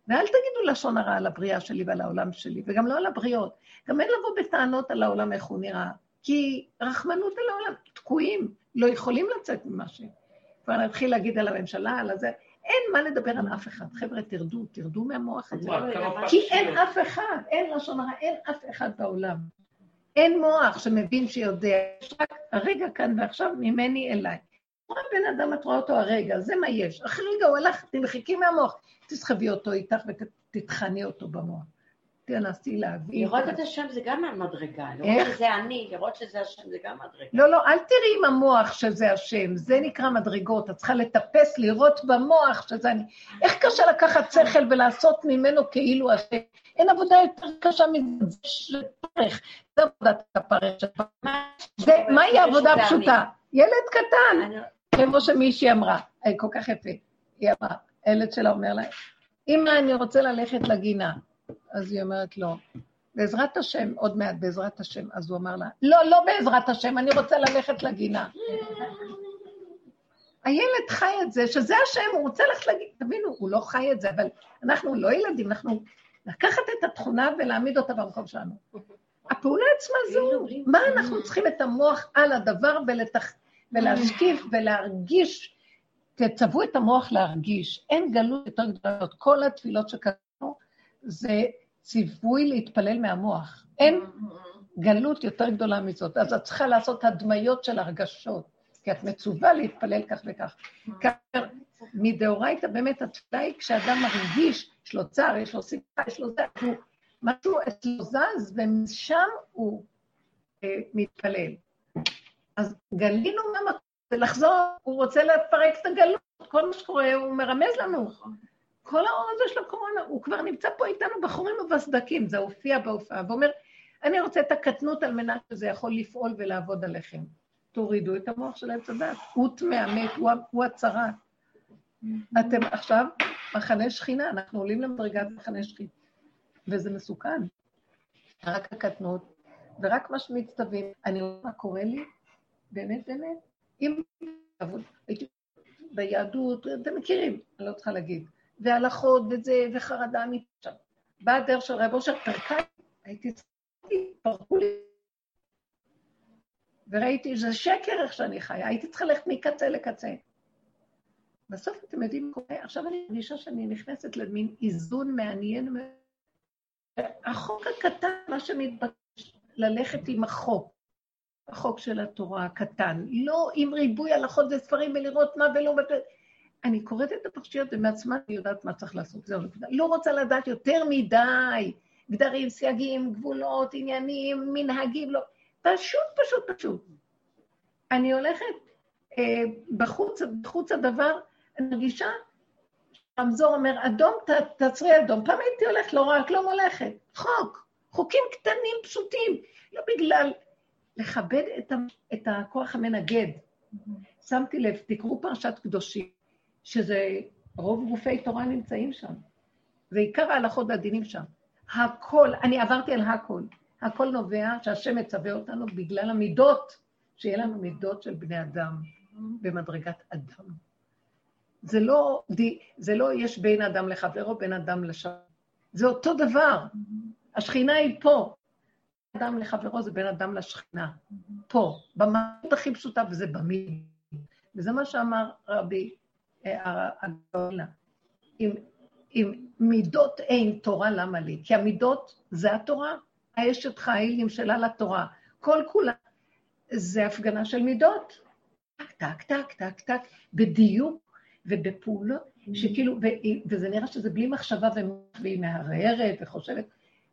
ואל תגידו לשון הרע על הבריאה שלי ועל העולם שלי, וגם לא על הבריאות. גם אין לבוא בטענות על העולם איך הוא נראה, כי רחמנות על העולם, תקועים, לא יכולים לצאת ממה ש... כבר נתחיל להגיד על הממשלה, על הזה. אין מה לדבר על אף אחד. חבר'ה, תרדו, תרדו מהמוח הזה. כי אין אף אחד, אין לשון הרע, אין אף אחד בעולם. אין מוח שמבין שיודע, יש רק הרגע כאן ועכשיו ממני אליי. רואה בן אדם, את רואה אותו הרגע, זה מה יש. אחרי רגע הוא הלך, תמחקי מהמוח, תסחבי אותו איתך ותטחני אותו במוח. תנסי להבין. לראות את השם זה גם מדרגה, לראות שזה אני, לראות שזה השם זה גם מדרגה. לא, לא, אל תראי עם המוח שזה השם, זה נקרא מדרגות, את צריכה לטפס, לראות במוח שזה אני. איך קשה לקחת שכל ולעשות ממנו כאילו השם? אין עבודה יותר קשה מזה, שפרך, זה עבודת הפרך זה, מהי עבודה פשוטה? ילד קטן, כמו שמישהי אמרה, כל כך יפה, היא אמרה, הילד שלה אומר לה, אמא, אני רוצה ללכת לגינה. אז היא אומרת לו, בעזרת השם, עוד מעט בעזרת השם. אז הוא אמר לה, לא, לא בעזרת השם, אני רוצה ללכת לגינה. הילד חי את זה, שזה השם, הוא רוצה ללכת לגינה. תבינו, הוא לא חי את זה, אבל אנחנו לא ילדים, אנחנו לקחת את התכונה ולהעמיד אותה במקום שלנו. הפעולה עצמה זו, מה אנחנו צריכים את המוח על הדבר ולתח... ולהשקיף ולהרגיש, תצוו את המוח להרגיש. אין גלות יותר גדולה, כל התפילות שכתבנו, זה ציווי להתפלל מהמוח. אין גלות יותר גדולה מזאת. אז את צריכה לעשות הדמיות של הרגשות, כי את מצווה להתפלל כך וכך. כאשר מדאורייתא באמת התפילה היא כשאדם מרגיש, יש לו צער, יש לו שמחה, יש לו זה, הוא, משהו אצלו זז, ומשם הוא אה, מתפלל. אז גלינו מהמקום, ולחזור, הוא רוצה לפרק את הגלות, כל מה שקורה הוא מרמז לנו. כל האור הזה של הקורונה, הוא כבר נמצא פה איתנו בחורים ובסדקים, זה הופיע בהופעה, ואומר, אני רוצה את הקטנות על מנת שזה יכול לפעול ולעבוד עליכם. תורידו את המוח של עץ הדת, הוא טמא מת, הוא, הוא הצרה. אתם עכשיו מחנה שכינה, אנחנו עולים למדרגת מחנה שכינה, וזה מסוכן. רק הקטנות, ורק מה שמצטווים. אני רואה מה קורה לי, באמת, באמת. אם ביהדות, אתם מכירים, אני לא צריכה להגיד. והלכות וזה, וחרדה אמיתית. באה הדרך של רב אושר, פרקה, הייתי צריכה, פרקו לי. וראיתי, זה שקר איך שאני חיה, הייתי צריכה ללכת מקצה לקצה. בסוף אתם יודעים מה קורה? עכשיו אני מרגישה שאני נכנסת למין איזון מעניין מאוד. החוק הקטן, מה שמתבקש, ללכת עם החוק, החוק של התורה הקטן, לא עם ריבוי הלכות וספרים ולראות מה ולא... אני קוראת את הפרשיות ומעצמה אני יודעת מה צריך לעשות, זהו, לא רוצה לדעת יותר מדי, גדרים, סייגים, גבולות, עניינים, מנהגים, לא, פשוט, פשוט, פשוט. אני הולכת אה, בחוץ, בחוץ הדבר, אני מרגישה, רמזור אומר, אדום, ת, תעצרי אדום. פעם הייתי הולכת, לא רק לא מולכת. חוק, חוקים קטנים, פשוטים, לא בגלל לכבד את, ה, את הכוח המנגד. שמתי לב, תקראו פרשת קדושים. שזה, רוב גופי תורה נמצאים שם. ועיקר ההלכות והדינים שם. הכל, אני עברתי על הכל. הכל נובע שהשם מצווה אותנו בגלל המידות, שיהיה לנו מידות של בני אדם במדרגת אדם. זה לא, זה לא יש בין אדם לחברו, בין אדם לשם. זה אותו דבר. השכינה היא פה. אדם לחברו זה בין אדם לשכינה. פה, במהות הכי פשוטה, וזה במילים. וזה מה שאמר רבי הגדולה. אם, אם מידות אין תורה, למה לי? כי המידות זה התורה. האשת חיל נמשלה לתורה. כל כולה זה הפגנה של מידות. טק, טק, טק, טק, טק, בדיוק ובפעולות. שכאילו, וזה נראה שזה בלי מחשבה והיא מהרהרת וחושבת,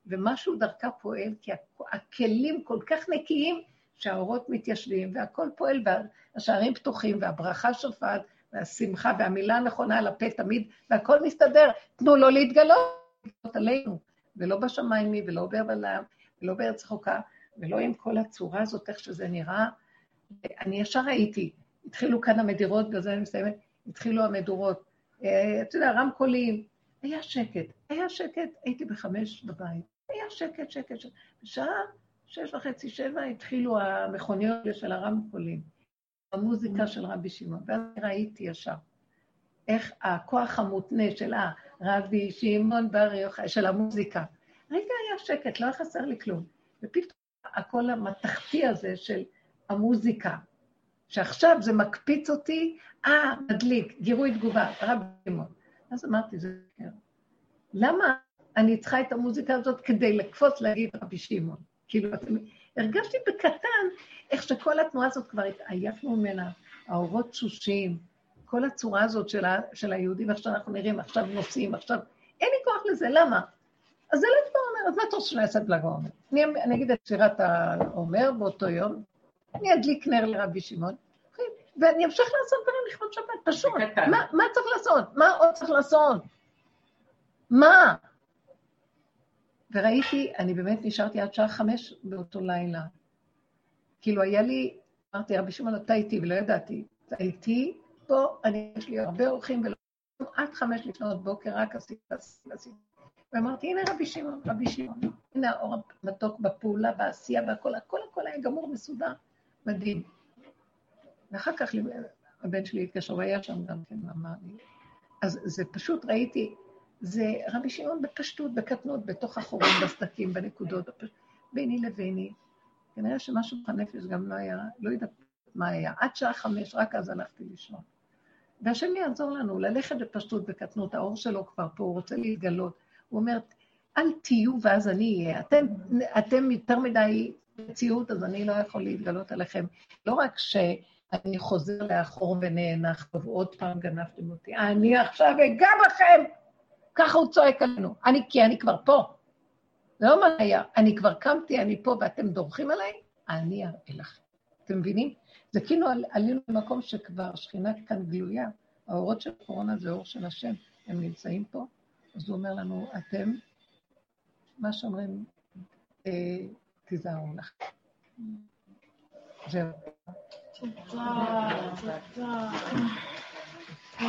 ומשהו דרכה פועל, כי הכ- הכלים כל כך נקיים, שהאורות מתיישבים, והכל פועל, והשערים פתוחים, והברכה שופעת, והשמחה, והמילה הנכונה על הפה תמיד, והכל מסתדר. תנו לו להתגלות, עלינו, ולא בשמיים היא, ולא בעולם, ולא בארץ רחוקה, ולא עם כל הצורה הזאת, איך שזה נראה. אני ישר ראיתי, התחילו כאן המדירות, בזה אני מסיימת, התחילו המדורות. אה, אתה יודע, רמקולים, היה שקט, היה שקט, הייתי בחמש בבית, היה שקט, שקט, שקט. בשעה שש וחצי, שבע, התחילו המכוניות של הרמקולים, המוזיקה של רבי שמעון, ואז ראיתי ישר איך הכוח המותנה של הרבי שמעון בר יוחאי, של המוזיקה. רגע היה שקט, לא היה חסר לי כלום. ופתאום הקול המתכתי הזה של המוזיקה, שעכשיו זה מקפיץ אותי, אה, מדליק, גירוי תגובה, רבי שמעון. אז אמרתי, זה כן. למה אני צריכה את המוזיקה הזאת כדי לקפוץ להגיד רבי שמעון? כאילו. הרגשתי בקטן איך שכל התנועה הזאת כבר התעייפנו ממנה, האורות תשושים, כל הצורה הזאת של, ה... של היהודים, איך שאנחנו נראים, עכשיו נוסעים, עכשיו... אין לי כוח לזה, למה? אז זה ל"ג בעומר, אז מה אתה רוצה שאני אעשה בל"ג בעומר? אני, אני אגיד את שירת העומר באותו יום, אני אדליק נר לרבי שמעון, ואני אמשיך לעשות דברים לכבוד שבת, פשוט. מה, מה צריך לעשות? מה עוד צריך לעשות? מה? וראיתי, אני באמת נשארתי עד שעה חמש באותו לילה. כאילו היה לי, אמרתי, רבי שמעון, אתה איתי, ולא ידעתי, אתה איתי, פה, אני, יש לי הרבה אורחים, ולא... עד חמש לפנות בוקר, רק עשיתי, עשיתי, עשיתי. ואמרתי, הנה רבי שמעון, רבי שמעון, הנה האור המתוק בפעולה, בעשייה, והכל, הכל הכל היה גמור, מסודר, מדהים. ואחר כך הבן שלי התקשר, הוא היה שם גם כן, אמר לי. אז זה פשוט, ראיתי, זה רבי שמעון בפשטות, בקטנות, בתוך החורים, בסדקים, בנקודות. ביני לביני. כנראה שמשהו בנפש גם לא היה, לא יודעת מה היה. עד שעה חמש, רק אז הלכתי לישון. והשם יעזור לנו ללכת בפשטות, בקטנות, האור שלו כבר פה, הוא רוצה להתגלות. הוא אומר, אל תהיו ואז אני אהיה. אתם, אתם יותר מדי מציאות, אז אני לא יכול להתגלות עליכם. לא רק שאני חוזר לאחור ונאנח, ועוד פעם גנבתם אותי, אני עכשיו אגע בכם! ככה הוא צועק עלינו. אני, כי אני כבר פה. לא מה היה, אני כבר קמתי, אני פה ואתם דורכים עליי, אני אראה לכם. אתם מבינים? זה כאילו על, עלינו למקום שכבר שכינה כאן גלויה. האורות של הקורונה זה אור של השם, הם נמצאים פה. אז הוא אומר לנו, אתם, מה שאומרים, אה, תיזהרו לך. זהו. תודה, תודה.